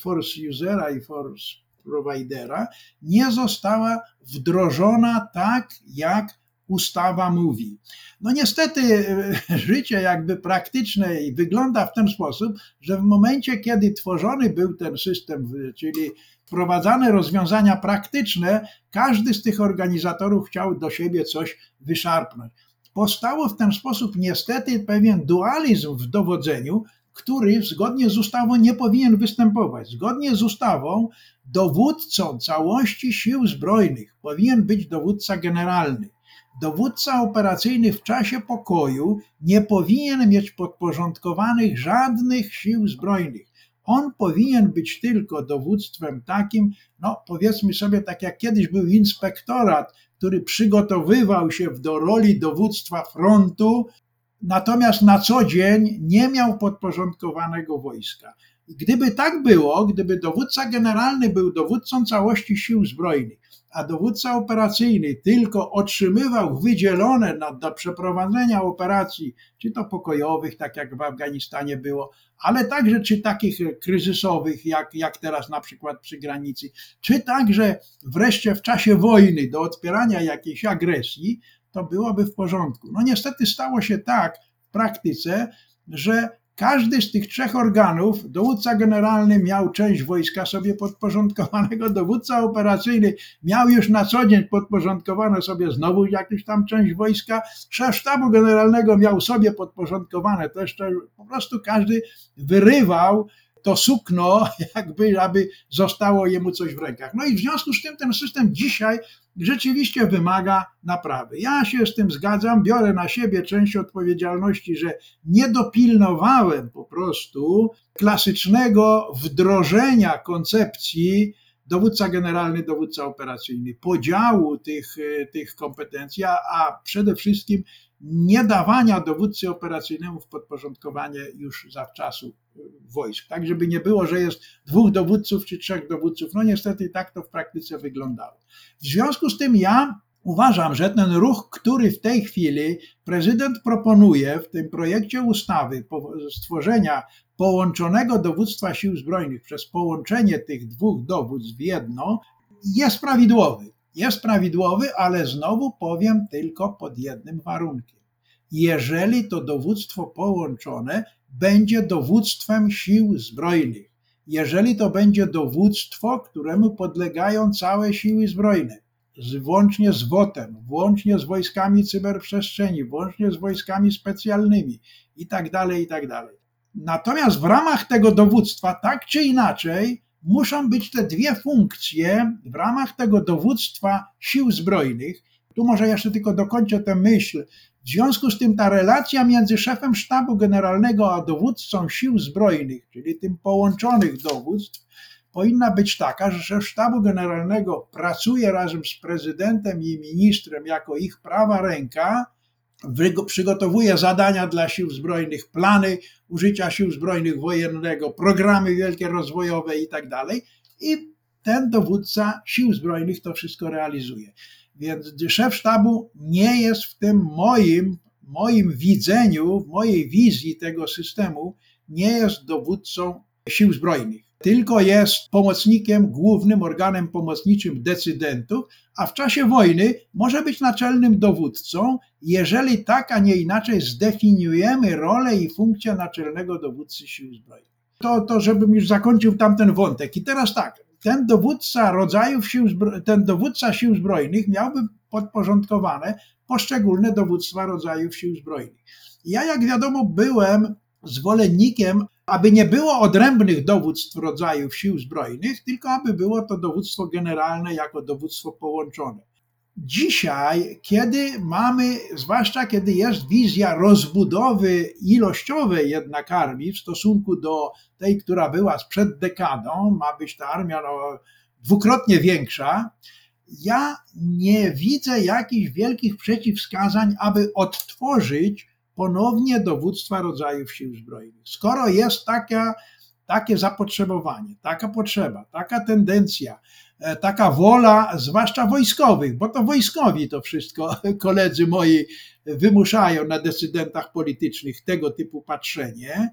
force usera i force providera nie została wdrożona tak, jak ustawa mówi. No niestety życie jakby praktyczne wygląda w ten sposób, że w momencie, kiedy tworzony był ten system, czyli wprowadzane rozwiązania praktyczne, każdy z tych organizatorów chciał do siebie coś wyszarpnąć. Powstało w ten sposób niestety pewien dualizm w dowodzeniu, który zgodnie z ustawą nie powinien występować. Zgodnie z ustawą dowódcą całości sił zbrojnych powinien być dowódca generalny. Dowódca operacyjny w czasie pokoju nie powinien mieć podporządkowanych żadnych sił zbrojnych. On powinien być tylko dowództwem takim, no powiedzmy sobie, tak jak kiedyś był inspektorat, który przygotowywał się do roli dowództwa frontu, natomiast na co dzień nie miał podporządkowanego wojska. Gdyby tak było, gdyby dowódca generalny był dowódcą całości sił zbrojnych, a dowódca operacyjny tylko otrzymywał wydzielone na, do przeprowadzenia operacji, czy to pokojowych, tak jak w Afganistanie było, ale także czy takich kryzysowych, jak, jak teraz na przykład przy granicy, czy także wreszcie w czasie wojny do odpierania jakiejś agresji, to byłoby w porządku. No niestety stało się tak w praktyce, że każdy z tych trzech organów, dowódca generalny miał część wojska sobie podporządkowanego, dowódca operacyjny miał już na co dzień podporządkowane sobie znowu jakąś tam część wojska, szef sztabu generalnego miał sobie podporządkowane też, po prostu każdy wyrywał to sukno, jakby aby zostało jemu coś w rękach. No i w związku z tym ten system dzisiaj rzeczywiście wymaga naprawy. Ja się z tym zgadzam, biorę na siebie część odpowiedzialności, że nie dopilnowałem po prostu klasycznego wdrożenia koncepcji dowódca generalny, dowódca operacyjny, podziału tych, tych kompetencji, a przede wszystkim nie dawania dowódcy operacyjnemu w podporządkowanie już zawczasu wojsk. Tak, żeby nie było, że jest dwóch dowódców czy trzech dowódców. No niestety tak to w praktyce wyglądało. W związku z tym ja uważam, że ten ruch, który w tej chwili prezydent proponuje w tym projekcie ustawy stworzenia połączonego dowództwa sił zbrojnych przez połączenie tych dwóch dowództw w jedno, jest prawidłowy. Jest prawidłowy, ale znowu powiem tylko pod jednym warunkiem. Jeżeli to dowództwo połączone będzie dowództwem sił zbrojnych, jeżeli to będzie dowództwo, któremu podlegają całe siły zbrojne, włącznie z WOT-em, włącznie z wojskami cyberprzestrzeni, włącznie z wojskami specjalnymi i tak dalej, i tak. Natomiast w ramach tego dowództwa, tak czy inaczej, muszą być te dwie funkcje w ramach tego dowództwa sił zbrojnych. Tu może jeszcze tylko dokończę tę myśl. W związku z tym ta relacja między szefem sztabu generalnego a dowódcą sił zbrojnych, czyli tym połączonych dowództw, powinna być taka, że szef sztabu generalnego pracuje razem z prezydentem i ministrem jako ich prawa ręka, przygotowuje zadania dla sił zbrojnych, plany użycia sił zbrojnych wojennego, programy wielkie rozwojowe i tak dalej. I ten dowódca sił zbrojnych to wszystko realizuje. Więc szef sztabu nie jest w tym moim, moim widzeniu, w mojej wizji tego systemu, nie jest dowódcą sił zbrojnych tylko jest pomocnikiem, głównym organem pomocniczym decydentów, a w czasie wojny może być naczelnym dowódcą, jeżeli tak, a nie inaczej zdefiniujemy rolę i funkcję naczelnego dowódcy sił zbrojnych. To, to żebym już zakończył tamten wątek. I teraz tak, ten dowódca rodzajów sił, ten dowódca sił zbrojnych miałby podporządkowane poszczególne dowództwa rodzajów sił zbrojnych. Ja, jak wiadomo, byłem zwolennikiem, aby nie było odrębnych dowództw rodzajów sił zbrojnych, tylko aby było to dowództwo generalne jako dowództwo połączone. Dzisiaj, kiedy mamy, zwłaszcza kiedy jest wizja rozbudowy ilościowej jednak armii w stosunku do tej, która była sprzed dekadą, ma być ta armia no, dwukrotnie większa, ja nie widzę jakichś wielkich przeciwwskazań, aby odtworzyć ponownie dowództwa rodzajów sił zbrojnych. Skoro jest taka, takie zapotrzebowanie, taka potrzeba, taka tendencja, e, taka wola, zwłaszcza wojskowych, bo to wojskowi to wszystko, koledzy moi, wymuszają na decydentach politycznych tego typu patrzenie,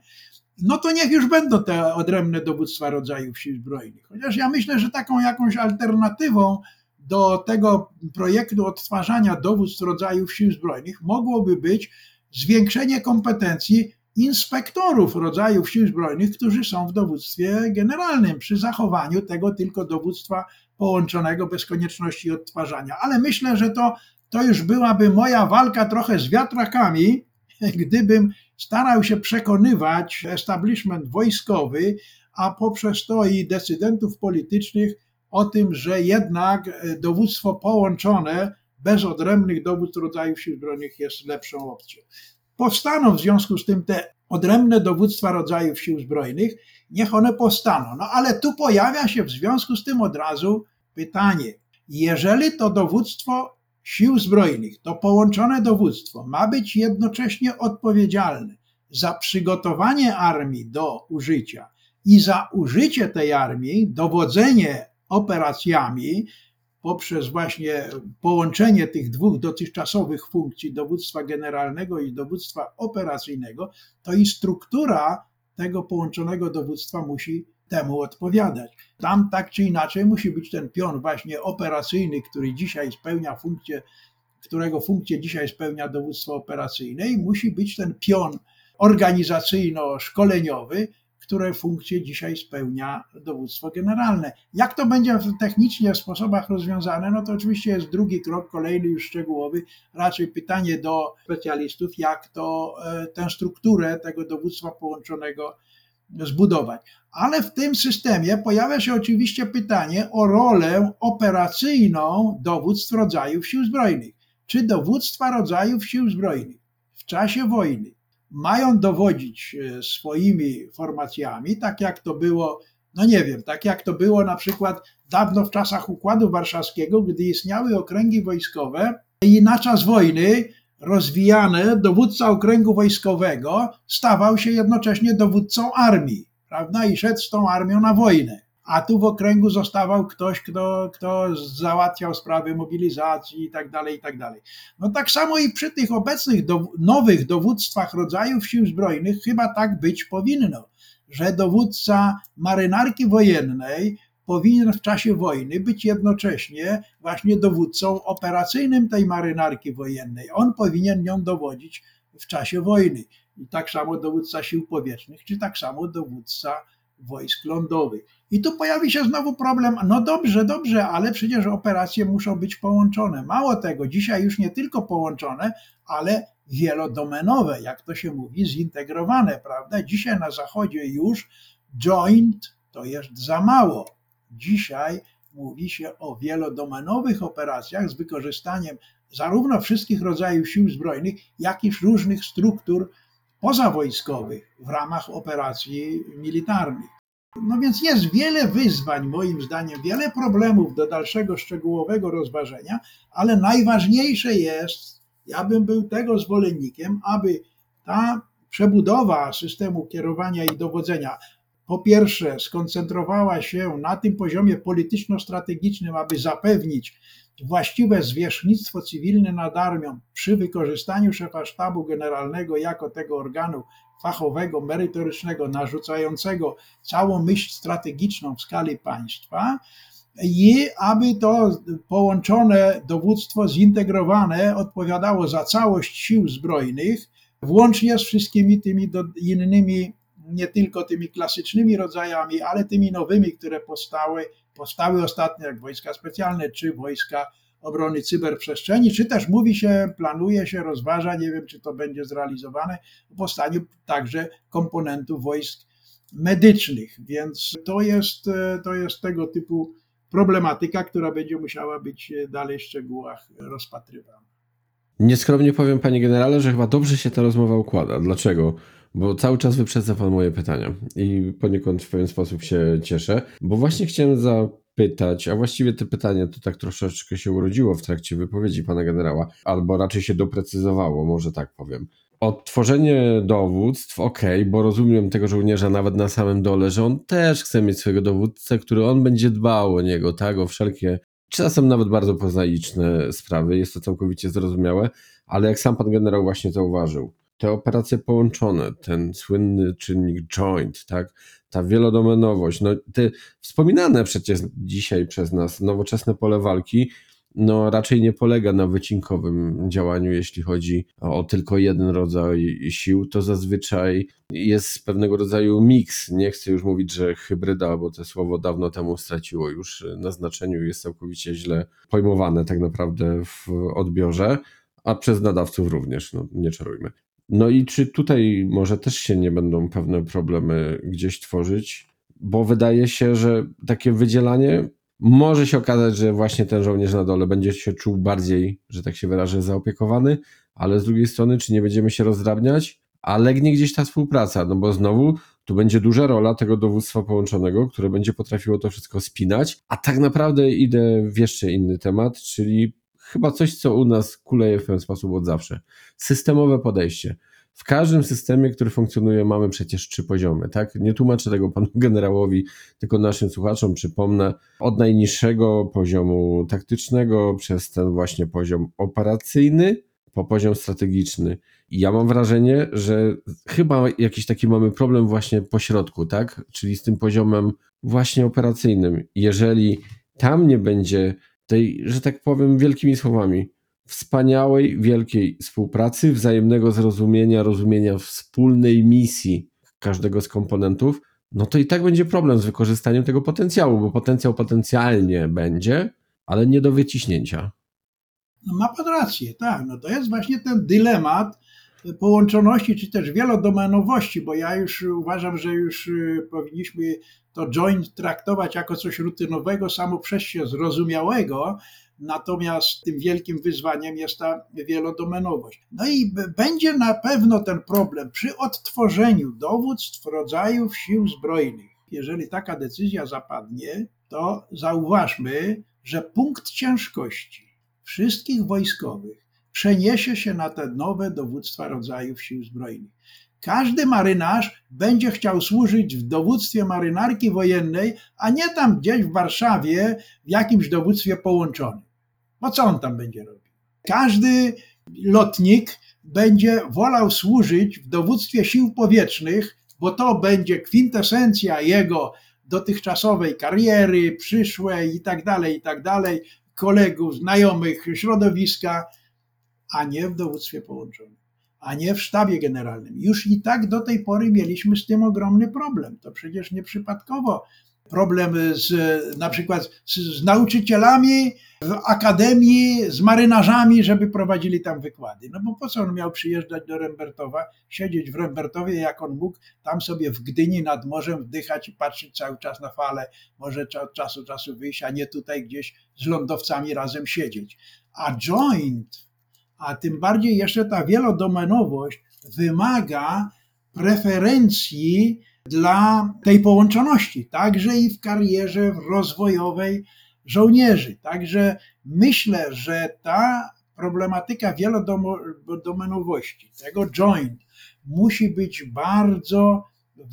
no to niech już będą te odrębne dowództwa rodzajów sił zbrojnych. Chociaż ja myślę, że taką jakąś alternatywą do tego projektu odtwarzania dowództw rodzajów sił zbrojnych mogłoby być zwiększenie kompetencji inspektorów rodzajów sił zbrojnych, którzy są w dowództwie generalnym, przy zachowaniu tego tylko dowództwa połączonego bez konieczności odtwarzania. Ale myślę, że to, to już byłaby moja walka trochę z wiatrakami, gdybym starał się przekonywać establishment wojskowy, a poprzez to i decydentów politycznych o tym, że jednak dowództwo połączone bez odrębnych dowód rodzajów sił zbrojnych jest lepszą opcją. Powstaną w związku z tym te odrębne dowództwa rodzajów sił zbrojnych, niech one powstaną. No ale tu pojawia się w związku z tym od razu pytanie, jeżeli to dowództwo sił zbrojnych, to połączone dowództwo ma być jednocześnie odpowiedzialne za przygotowanie armii do użycia i za użycie tej armii, dowodzenie operacjami poprzez właśnie połączenie tych dwóch dotychczasowych funkcji dowództwa generalnego i dowództwa operacyjnego, to i struktura tego połączonego dowództwa musi temu odpowiadać. Tam tak czy inaczej musi być ten pion właśnie operacyjny, który dzisiaj spełnia funkcję, którego funkcję dzisiaj spełnia dowództwo operacyjne i musi być ten pion organizacyjno-szkoleniowy, które funkcje dzisiaj spełnia dowództwo generalne. Jak to będzie technicznie w sposobach rozwiązane, no to oczywiście jest drugi krok, kolejny już szczegółowy, raczej pytanie do specjalistów, jak to e, tę strukturę tego dowództwa połączonego zbudować. Ale w tym systemie pojawia się oczywiście pytanie o rolę operacyjną dowództw rodzajów sił zbrojnych. Czy dowództwa rodzajów sił zbrojnych w czasie wojny mają dowodzić e, swoimi formacjami, tak jak to było, no nie wiem, tak jak to było na przykład dawno w czasach Układu Warszawskiego, gdy istniały okręgi wojskowe i na czas wojny rozwijany dowódca okręgu wojskowego stawał się jednocześnie dowódcą armii, prawda, i szedł z tą armią na wojnę. A tu w okręgu zostawał ktoś, kto, kto załatwiał sprawy mobilizacji i tak dalej, i tak dalej. No tak samo i przy tych obecnych do, nowych dowództwach rodzajów sił zbrojnych chyba tak być powinno, że dowódca marynarki wojennej powinien w czasie wojny być jednocześnie właśnie dowódcą operacyjnym tej marynarki wojennej. On powinien nią dowodzić w czasie wojny. I tak samo dowódca sił powietrznych, czy tak samo dowódca wojsk lądowych. I tu pojawi się znowu problem, no dobrze, dobrze, ale przecież operacje muszą być połączone. Mało tego, dzisiaj już nie tylko połączone, ale wielodomenowe, jak to się mówi, zintegrowane, prawda? Dzisiaj na Zachodzie już joint to jest za mało. Dzisiaj mówi się o wielodomenowych operacjach z wykorzystaniem zarówno wszystkich rodzajów sił zbrojnych, jak i różnych struktur pozawojskowych w ramach operacji militarnych. No więc jest wiele wyzwań, moim zdaniem, wiele problemów do dalszego szczegółowego rozważenia, ale najważniejsze jest, ja bym był tego zwolennikiem, aby ta przebudowa systemu kierowania i dowodzenia po pierwsze skoncentrowała się na tym poziomie polityczno-strategicznym, aby zapewnić właściwe zwierzchnictwo cywilne nad armią przy wykorzystaniu szefa sztabu generalnego jako tego organu fachowego, merytorycznego, narzucającego całą myśl strategiczną w skali państwa i aby to połączone dowództwo zintegrowane odpowiadało za całość sił zbrojnych, włącznie z wszystkimi tymi innymi, nie tylko tymi klasycznymi rodzajami, ale tymi nowymi, które powstały, powstały ostatnio, jak wojska specjalne czy wojska obrony cyberprzestrzeni, czy też mówi się, planuje się, rozważa, nie wiem czy to będzie zrealizowane, w powstaniu także komponentów wojsk medycznych. Więc to jest, to jest tego typu problematyka, która będzie musiała być dalej w szczegółach rozpatrywana. Nieskromnie powiem, panie generale, że chyba dobrze się ta rozmowa układa. Dlaczego? Bo cały czas wyprzedza pan moje pytania i poniekąd w pewien sposób się cieszę, bo właśnie chciałem za pytać, a właściwie to pytanie to tak troszeczkę się urodziło w trakcie wypowiedzi pana generała, albo raczej się doprecyzowało, może tak powiem. Odtworzenie dowództw, ok, bo rozumiem tego żołnierza nawet na samym dole, że on też chce mieć swojego dowódcę, który on będzie dbał o niego, tak, o wszelkie, czasem nawet bardzo poznaliczne sprawy, jest to całkowicie zrozumiałe, ale jak sam pan generał właśnie zauważył, te operacje połączone, ten słynny czynnik joint, tak, ta wielodomenowość, no te wspominane przecież dzisiaj przez nas nowoczesne pole walki, no raczej nie polega na wycinkowym działaniu, jeśli chodzi o tylko jeden rodzaj sił, to zazwyczaj jest pewnego rodzaju miks. Nie chcę już mówić, że hybryda, bo to słowo dawno temu straciło już na znaczeniu, jest całkowicie źle pojmowane tak naprawdę w odbiorze, a przez nadawców również, no nie czarujmy. No i czy tutaj może też się nie będą pewne problemy gdzieś tworzyć? Bo wydaje się, że takie wydzielanie może się okazać, że właśnie ten żołnierz na dole będzie się czuł bardziej, że tak się wyrażę, zaopiekowany, ale z drugiej strony, czy nie będziemy się rozdrabniać? A legnie gdzieś ta współpraca, no bo znowu tu będzie duża rola tego dowództwa połączonego, które będzie potrafiło to wszystko spinać. A tak naprawdę idę w jeszcze inny temat, czyli chyba coś, co u nas kuleje w ten sposób od zawsze. Systemowe podejście. W każdym systemie, który funkcjonuje, mamy przecież trzy poziomy, tak? Nie tłumaczę tego panu generałowi, tylko naszym słuchaczom przypomnę od najniższego poziomu taktycznego przez ten właśnie poziom operacyjny po poziom strategiczny. I ja mam wrażenie, że chyba jakiś taki mamy problem właśnie po środku, tak? Czyli z tym poziomem właśnie operacyjnym. Jeżeli tam nie będzie tej, że tak powiem, wielkimi słowami, wspaniałej, wielkiej współpracy, wzajemnego zrozumienia, rozumienia wspólnej misji każdego z komponentów, no to i tak będzie problem z wykorzystaniem tego potencjału, bo potencjał potencjalnie będzie, ale nie do wyciśnięcia. No ma pan rację, tak. No to jest właśnie ten dylemat połączoności, czy też wielodomenowości, bo ja już uważam, że już y, powinniśmy to joint traktować jako coś rutynowego, samo przez się zrozumiałego, natomiast tym wielkim wyzwaniem jest ta wielodomenowość. No i będzie na pewno ten problem przy odtworzeniu dowództw rodzajów sił zbrojnych. Jeżeli taka decyzja zapadnie, to zauważmy, że punkt ciężkości wszystkich wojskowych przeniesie się na te nowe dowództwa rodzajów sił zbrojnych. Każdy marynarz będzie chciał służyć w dowództwie marynarki wojennej, a nie tam gdzieś w Warszawie w jakimś dowództwie połączonym. Bo co on tam będzie robił? Każdy lotnik będzie wolał służyć w dowództwie sił powietrznych, bo to będzie kwintesencja jego dotychczasowej kariery, przyszłej i tak dalej, i tak dalej, kolegów, znajomych, środowiska, a nie w dowództwie połączonym, a nie w sztabie generalnym. Już i tak do tej pory mieliśmy z tym ogromny problem. To przecież nieprzypadkowo problem z, na przykład z, z, nauczycielami w akademii, z marynarzami, żeby prowadzili tam wykłady. No bo po co on miał przyjeżdżać do Rembertowa, siedzieć w Rembertowie, jak on mógł tam sobie w Gdyni nad morzem wdychać i patrzeć cały czas na fale, może od czasu do czasu wyjść, a nie tutaj gdzieś z lądowcami razem siedzieć. A joint, a tym bardziej jeszcze ta wielodomenowość wymaga preferencji dla tej połączoności, także i w karierze rozwojowej żołnierzy. Także myślę, że ta problematyka wielodomenowości, tego joint, musi być bardzo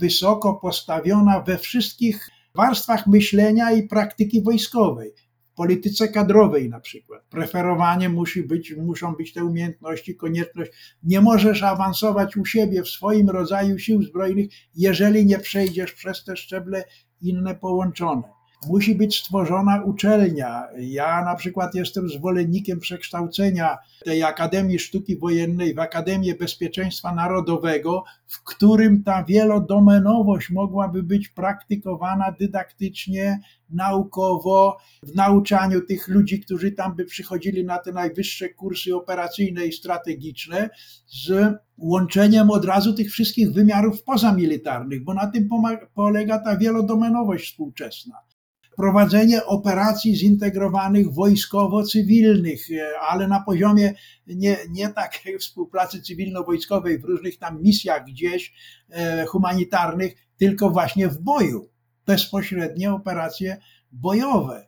wysoko postawiona we wszystkich warstwach myślenia i praktyki wojskowej polityce kadrowej na przykład. Preferowanie musi być, muszą być te umiejętności, konieczność. Nie możesz awansować u siebie w swoim rodzaju sił zbrojnych, jeżeli nie przejdziesz przez te szczeble inne połączone. Musi być stworzona uczelnia. Ja na przykład jestem zwolennikiem przekształcenia tej Akademii Sztuki Wojennej w Akademię Bezpieczeństwa Narodowego, w którym ta wielodomenowość mogłaby być praktykowana dydaktycznie, naukowo, w nauczaniu tych ludzi, którzy tam by przychodzili na te najwyższe kursy operacyjne i strategiczne, z łączeniem od razu tych wszystkich wymiarów pozamilitarnych, bo na tym polega ta wielodomenowość współczesna prowadzenie operacji zintegrowanych wojskowo-cywilnych, ale na poziomie nie, nie takiej współpracy cywilno-wojskowej w różnych tam misjach gdzieś e, humanitarnych, tylko właśnie w boju. Bezpośrednie operacje bojowe.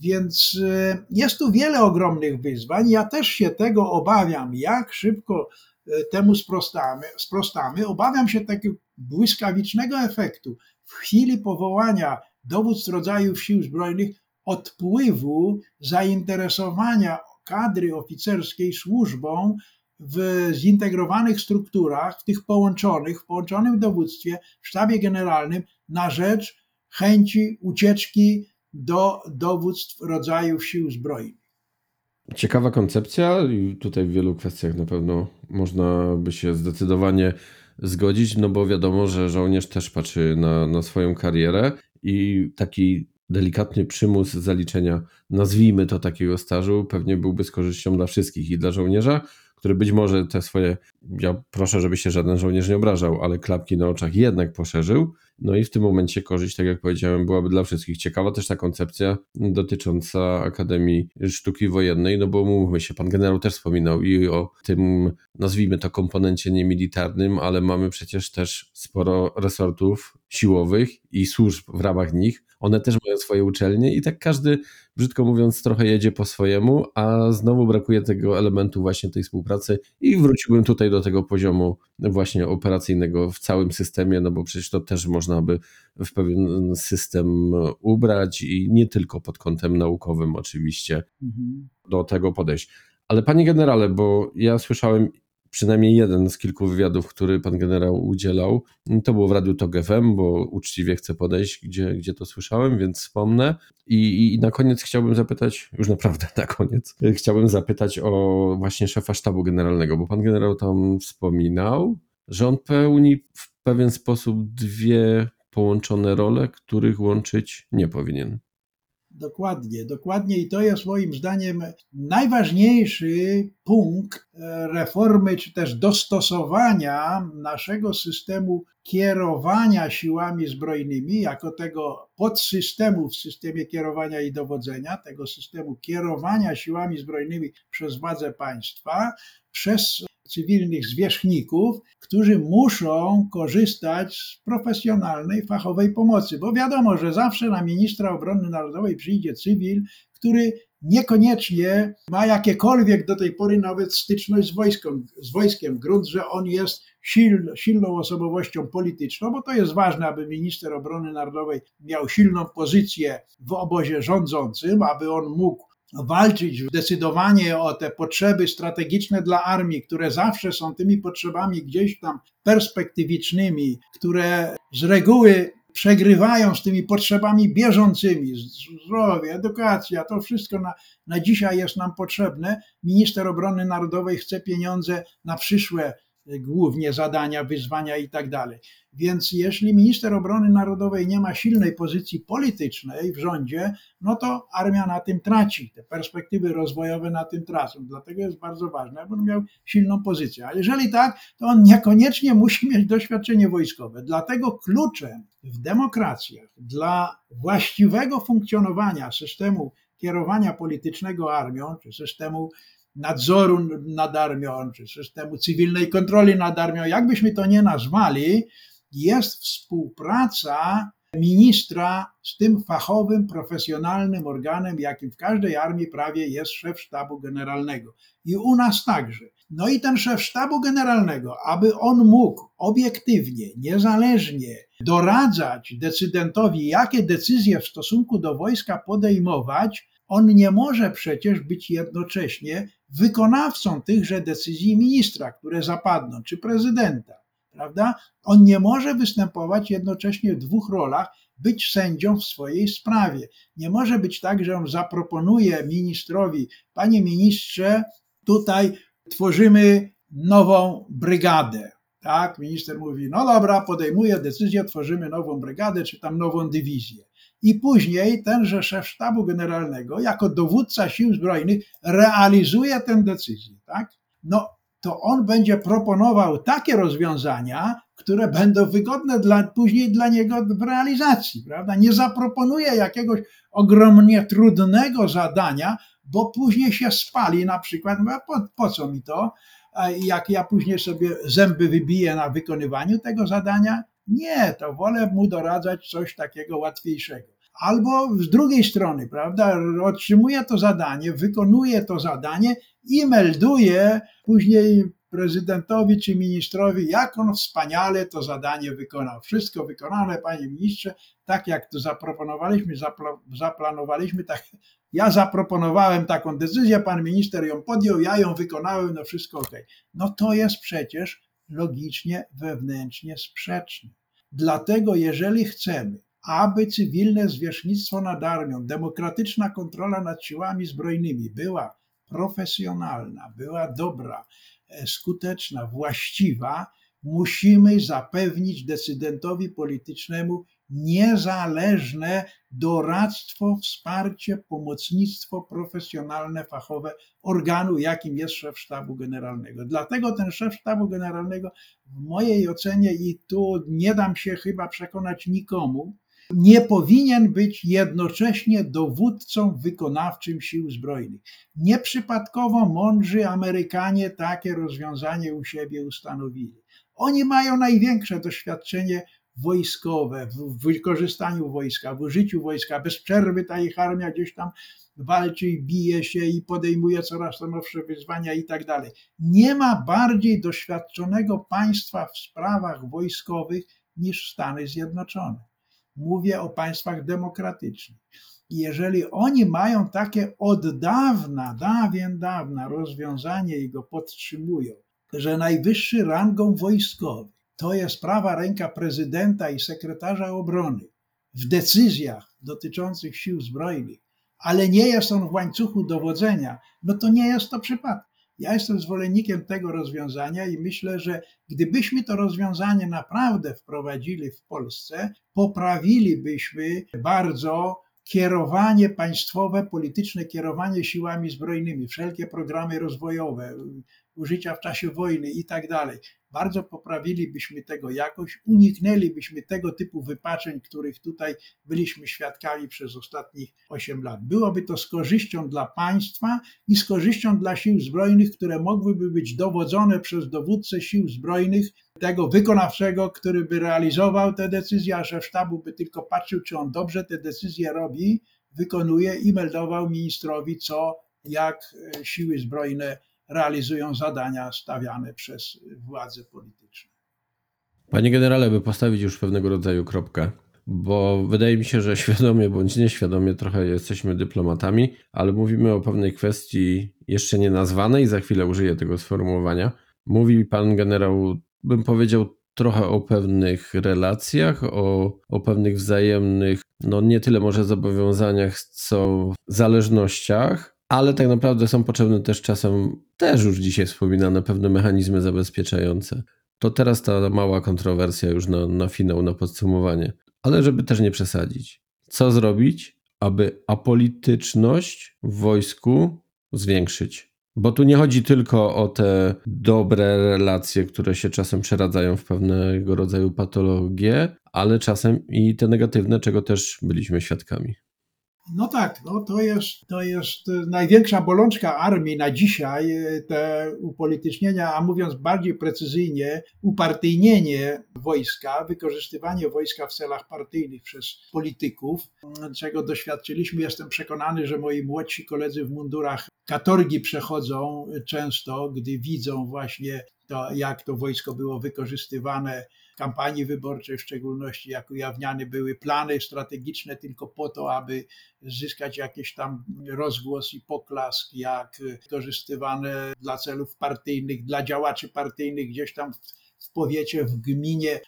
Więc e, jest tu wiele ogromnych wyzwań. Ja też się tego obawiam, jak szybko e, temu sprostamy. sprostamy. Obawiam się takiego błyskawicznego efektu w chwili powołania dowódz rodzajów sił zbrojnych odpływu zainteresowania kadry oficerskiej służbą w zintegrowanych strukturach, w tych połączonych, w połączonym dowództwie, w sztabie generalnym na rzecz chęci ucieczki do dowództw rodzajów sił zbrojnych. Ciekawa koncepcja i tutaj w wielu kwestiach na pewno można by się zdecydowanie zgodzić, no bo wiadomo, że żołnierz też patrzy na, na swoją karierę i taki delikatny przymus zaliczenia, nazwijmy to takiego stażu, pewnie byłby z korzyścią dla wszystkich i dla żołnierza, który być może te swoje, ja proszę, żeby się żaden żołnierz nie obrażał, ale klapki na oczach jednak poszerzył. No i w tym momencie korzyść, tak jak powiedziałem, byłaby dla wszystkich. Ciekawa też ta koncepcja dotycząca Akademii Sztuki Wojennej, no bo mówmy się, pan generał też wspominał i o tym, nazwijmy to komponencie niemilitarnym, ale mamy przecież też sporo resortów siłowych i służb w ramach nich. One też mają swoje uczelnie i tak każdy, brzydko mówiąc, trochę jedzie po swojemu, a znowu brakuje tego elementu właśnie tej współpracy i wróciłbym tutaj do tego poziomu właśnie operacyjnego w całym systemie, no bo przecież to też można by w pewien system ubrać i nie tylko pod kątem naukowym oczywiście Mhm. do tego podejść. Ale panie generale, bo ja słyszałem przynajmniej jeden z kilku wywiadów, który pan generał udzielał. To było w Radiu Tok FM, bo uczciwie chcę podejść, gdzie, gdzie to słyszałem, więc wspomnę. I, I na koniec chciałbym zapytać, już naprawdę na koniec, chciałbym zapytać o właśnie szefa sztabu generalnego, bo pan generał tam wspominał, że on pełni w pewien sposób dwie połączone role, których łączyć nie powinien. Dokładnie, dokładnie i to jest moim zdaniem najważniejszy punkt e, reformy, czy też dostosowania naszego systemu kierowania siłami zbrojnymi, jako tego podsystemu w systemie kierowania i dowodzenia, tego systemu kierowania siłami zbrojnymi przez władze państwa, przez cywilnych zwierzchników, którzy muszą korzystać z profesjonalnej, fachowej pomocy, bo wiadomo, że zawsze na ministra obrony narodowej przyjdzie cywil, który niekoniecznie ma jakiekolwiek do tej pory nawet styczność z, wojską, z wojskiem. Grunt, że on jest siln, silną osobowością polityczną, bo to jest ważne, aby minister obrony narodowej miał silną pozycję w obozie rządzącym, aby on mógł walczyć zdecydowanie o te potrzeby strategiczne dla armii, które zawsze są tymi potrzebami gdzieś tam perspektywicznymi, które z reguły przegrywają z tymi potrzebami bieżącymi, zdrowie, edukacja, to wszystko na, na dzisiaj jest nam potrzebne. Minister obrony narodowej chce pieniądze na przyszłe głównie zadania, wyzwania i tak. Więc jeśli minister obrony narodowej nie ma silnej pozycji politycznej w rządzie, no to armia na tym traci. Te perspektywy rozwojowe na tym tracą. Dlatego jest bardzo ważne, aby on miał silną pozycję. A jeżeli tak, to on niekoniecznie musi mieć doświadczenie wojskowe. Dlatego kluczem w demokracjach dla właściwego funkcjonowania systemu kierowania politycznego armią, czy systemu nadzoru nad armią, czy systemu cywilnej kontroli nad armią, jakbyśmy to nie nazwali, jest współpraca ministra z tym fachowym, profesjonalnym organem, jakim w każdej armii prawie jest szef sztabu generalnego. I u nas także. No i ten szef sztabu generalnego, aby on mógł obiektywnie, niezależnie doradzać decydentowi, jakie decyzje w stosunku do wojska podejmować, on nie może przecież być jednocześnie wykonawcą tychże decyzji ministra, które zapadną, czy prezydenta, prawda? On nie może występować jednocześnie w dwóch rolach, być sędzią w swojej sprawie. Nie może być tak, że on zaproponuje ministrowi, panie ministrze, tutaj tworzymy nową brygadę. Tak, minister mówi, no dobra, podejmuje decyzję, tworzymy nową brygadę, czy tam nową dywizję i później tenże szef sztabu generalnego, jako dowódca sił zbrojnych, realizuje tę decyzję, tak? No, to on będzie proponował takie rozwiązania, które będą wygodne dla, później dla niego w realizacji, prawda? Nie zaproponuje jakiegoś ogromnie trudnego zadania, bo później się spali na przykład, no, po, po co mi to? Jak ja później sobie zęby wybiję na wykonywaniu tego zadania, nie, to wolę mu doradzać coś takiego łatwiejszego. Albo z drugiej strony, prawda, otrzymuje to zadanie, wykonuje to zadanie i melduje później prezydentowi czy ministrowi, jak on wspaniale to zadanie wykonał. Wszystko wykonane, panie ministrze, tak jak to zaproponowaliśmy, zaplanowaliśmy, tak ja zaproponowałem taką decyzję, pan minister ją podjął, ja ją wykonałem, no wszystko ok. No to jest przecież logicznie, wewnętrznie sprzeczne. Dlatego, jeżeli chcemy, aby cywilne zwierzchnictwo nad armią, demokratyczna kontrola nad siłami zbrojnymi była profesjonalna, była dobra, e, skuteczna, właściwa, musimy zapewnić decydentowi politycznemu niezależne doradztwo, wsparcie, pomocnictwo profesjonalne, fachowe organu, jakim jest szef sztabu generalnego. Dlatego ten szef sztabu generalnego, w mojej ocenie, i tu nie dam się chyba przekonać nikomu, nie powinien być jednocześnie dowódcą wykonawczym sił zbrojnych. Nieprzypadkowo mądrzy Amerykanie takie rozwiązanie u siebie ustanowili. Oni mają największe doświadczenie wojskowe, w wykorzystaniu wojska, w użyciu wojska. Bez przerwy ta ich armia gdzieś tam walczy, bije się i podejmuje coraz to nowsze wyzwania i tak dalej. Nie ma bardziej doświadczonego państwa w sprawach wojskowych niż Stany Zjednoczone. Mówię o państwach demokratycznych. I jeżeli oni mają takie od dawna, dawien dawna rozwiązanie i go podtrzymują, że najwyższy rangą wojskowy to jest prawa ręka prezydenta i sekretarza obrony w decyzjach dotyczących sił zbrojnych, ale nie jest on w łańcuchu dowodzenia, no to nie jest to przypadek. Ja jestem zwolennikiem tego rozwiązania i myślę, że gdybyśmy to rozwiązanie naprawdę wprowadzili w Polsce, poprawilibyśmy bardzo kierowanie państwowe, polityczne kierowanie siłami zbrojnymi, wszelkie programy rozwojowe, użycia w czasie wojny i tak dalej. Bardzo poprawilibyśmy tego jakoś, uniknęlibyśmy tego typu wypaczeń, których tutaj byliśmy świadkami przez ostatnich 8 lat. Byłoby to z korzyścią dla państwa i z korzyścią dla sił zbrojnych, które mogłyby być dowodzone przez dowódcę sił zbrojnych, tego wykonawczego, który by realizował te decyzje, a szef sztabu by tylko patrzył, czy on dobrze te decyzje robi, wykonuje i meldował ministrowi, co, jak siły zbrojne realizują zadania stawiane przez władze polityczne. Panie generale, by postawić już pewnego rodzaju kropkę, bo wydaje mi się, że świadomie bądź nieświadomie trochę jesteśmy dyplomatami, ale mówimy o pewnej kwestii jeszcze nie nazwanej, za chwilę użyję tego sformułowania. Mówi pan generał, bym powiedział, trochę o pewnych relacjach, o, o pewnych wzajemnych, no nie tyle może zobowiązaniach, co zależnościach, ale tak naprawdę są potrzebne też czasem, też już dzisiaj wspominane, pewne mechanizmy zabezpieczające. To teraz ta mała kontrowersja już na, na finał, na podsumowanie. Ale żeby też nie przesadzić. Co zrobić, aby apolityczność w wojsku zwiększyć? Bo tu nie chodzi tylko o te dobre relacje, które się czasem przeradzają w pewnego rodzaju patologie, ale czasem i te negatywne, czego też byliśmy świadkami. No tak, no to, jest, to jest największa bolączka armii na dzisiaj, te upolitycznienia, a mówiąc bardziej precyzyjnie, upartyjnienie wojska, wykorzystywanie wojska w celach partyjnych przez polityków, czego doświadczyliśmy. Jestem przekonany, że moi młodsi koledzy w mundurach katorgi przechodzą często, gdy widzą właśnie to, jak to wojsko było wykorzystywane kampanii wyborczej, w szczególności jak ujawniane były plany strategiczne tylko po to, aby zyskać jakiś tam rozgłos i poklask, jak wykorzystywane dla celów partyjnych, dla działaczy partyjnych gdzieś tam w powiecie, w gminie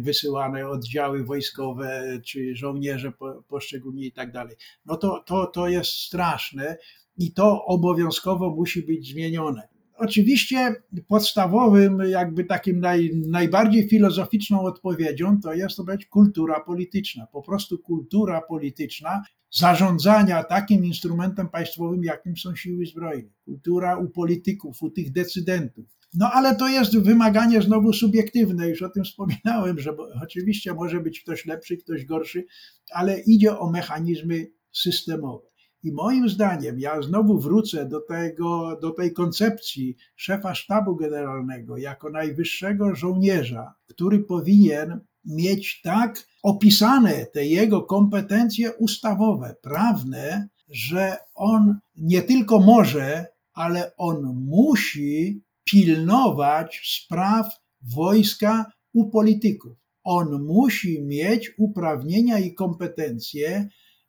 wysyłane oddziały wojskowe czy żołnierze poszczególni i tak dalej. No to, to, to jest straszne i to obowiązkowo musi być zmienione. Oczywiście podstawowym, jakby takim naj, najbardziej filozoficzną odpowiedzią to jest to być kultura polityczna. Po prostu kultura polityczna zarządzania takim instrumentem państwowym, jakim są siły zbrojne. Kultura u polityków, u tych decydentów. No ale to jest wymaganie znowu subiektywne, już o tym wspominałem, że oczywiście może być ktoś lepszy, ktoś gorszy, ale idzie o mechanizmy systemowe. I moim zdaniem, ja znowu wrócę do, tego, do tej koncepcji szefa sztabu generalnego jako najwyższego żołnierza, który powinien mieć tak opisane te jego kompetencje ustawowe, prawne, że on nie tylko może, ale on musi pilnować spraw wojska u polityków. On musi mieć uprawnienia i kompetencje,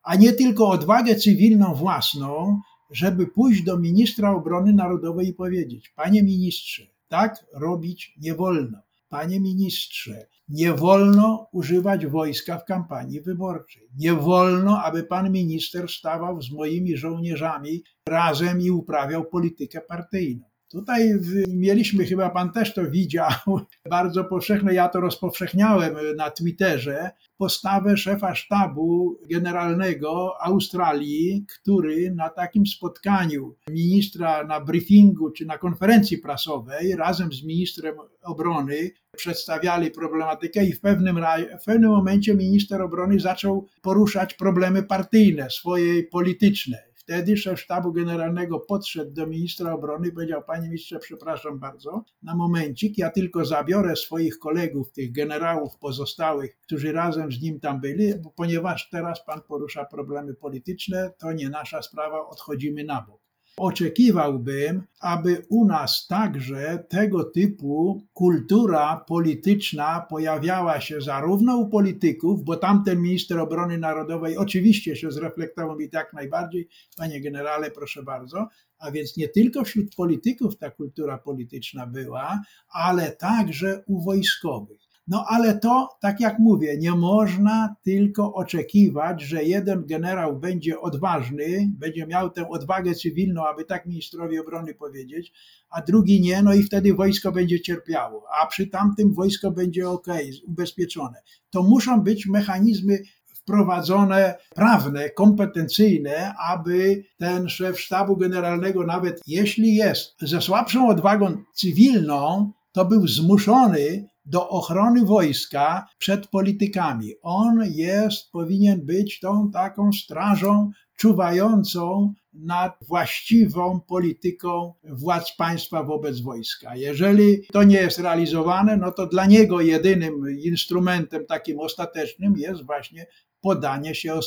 a nie tylko odwagę cywilną własną, żeby pójść do ministra obrony narodowej i powiedzieć: Panie ministrze, tak robić nie wolno. Panie ministrze, nie wolno używać wojska w kampanii wyborczej. Nie wolno, aby pan minister stawał z moimi żołnierzami razem i uprawiał politykę partyjną. Tutaj mieliśmy, chyba pan też to widział, bardzo powszechne, ja to rozpowszechniałem na Twitterze, postawę szefa sztabu generalnego Australii, który na takim spotkaniu ministra na briefingu czy na konferencji prasowej razem z ministrem obrony przedstawiali problematykę i w pewnym, w pewnym momencie minister obrony zaczął poruszać problemy partyjne, swoje polityczne wtedy szef sztabu generalnego podszedł do ministra obrony i powiedział: Panie ministrze, przepraszam bardzo, na momencik, ja tylko zabiorę swoich kolegów, tych generałów pozostałych, którzy razem z nim tam byli, ponieważ teraz pan porusza problemy polityczne, to nie nasza sprawa, odchodzimy na bok. Oczekiwałbym, aby u nas także tego typu kultura polityczna pojawiała się zarówno u polityków, bo tamten minister obrony narodowej oczywiście się zreflektował i tak najbardziej, panie generale, proszę bardzo, a więc nie tylko wśród polityków ta kultura polityczna była, ale także u wojskowych. No ale to, tak jak mówię, nie można tylko oczekiwać, że jeden generał będzie odważny, będzie miał tę odwagę cywilną, aby tak ministrowi obrony powiedzieć, a drugi nie, no i wtedy wojsko będzie cierpiało, a przy tamtym wojsko będzie ok, ubezpieczone. To muszą być mechanizmy wprowadzone prawne, kompetencyjne, aby ten szef sztabu generalnego, nawet jeśli jest ze słabszą odwagą cywilną, to był zmuszony do ochrony wojska przed politykami. On jest, powinien być tą taką strażą czuwającą nad właściwą polityką władz państwa wobec wojska. Jeżeli to nie jest realizowane, no to dla niego jedynym instrumentem takim ostatecznym jest właśnie podanie się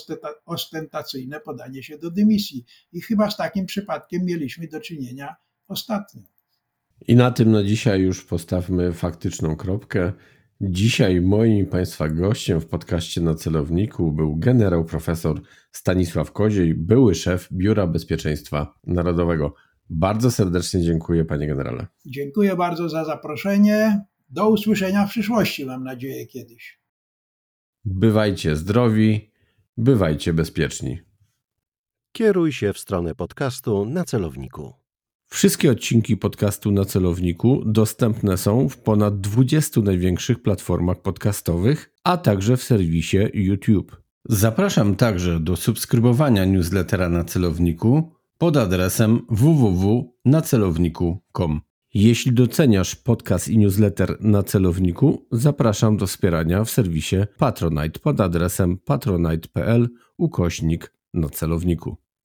ostentacyjne, podanie się do dymisji. I chyba z takim przypadkiem mieliśmy do czynienia ostatnio. I na tym na dzisiaj już postawmy faktyczną kropkę. Dzisiaj moim Państwa gościem w podcaście na celowniku był generał profesor Stanisław Koziej, były szef Biura Bezpieczeństwa Narodowego. Bardzo serdecznie dziękuję, panie generale. Dziękuję bardzo za zaproszenie. Do usłyszenia w przyszłości, mam nadzieję, kiedyś. Bywajcie zdrowi, bywajcie bezpieczni. Kieruj się w stronę podcastu na celowniku. Wszystkie odcinki podcastu na celowniku dostępne są w ponad 20 największych platformach podcastowych, a także w serwisie YouTube. Zapraszam także do subskrybowania newslettera na celowniku pod adresem www.nacelowniku.com. Jeśli doceniasz podcast i newsletter na celowniku, zapraszam do wspierania w serwisie Patronite pod adresem patronite.pl ukośnik na celowniku.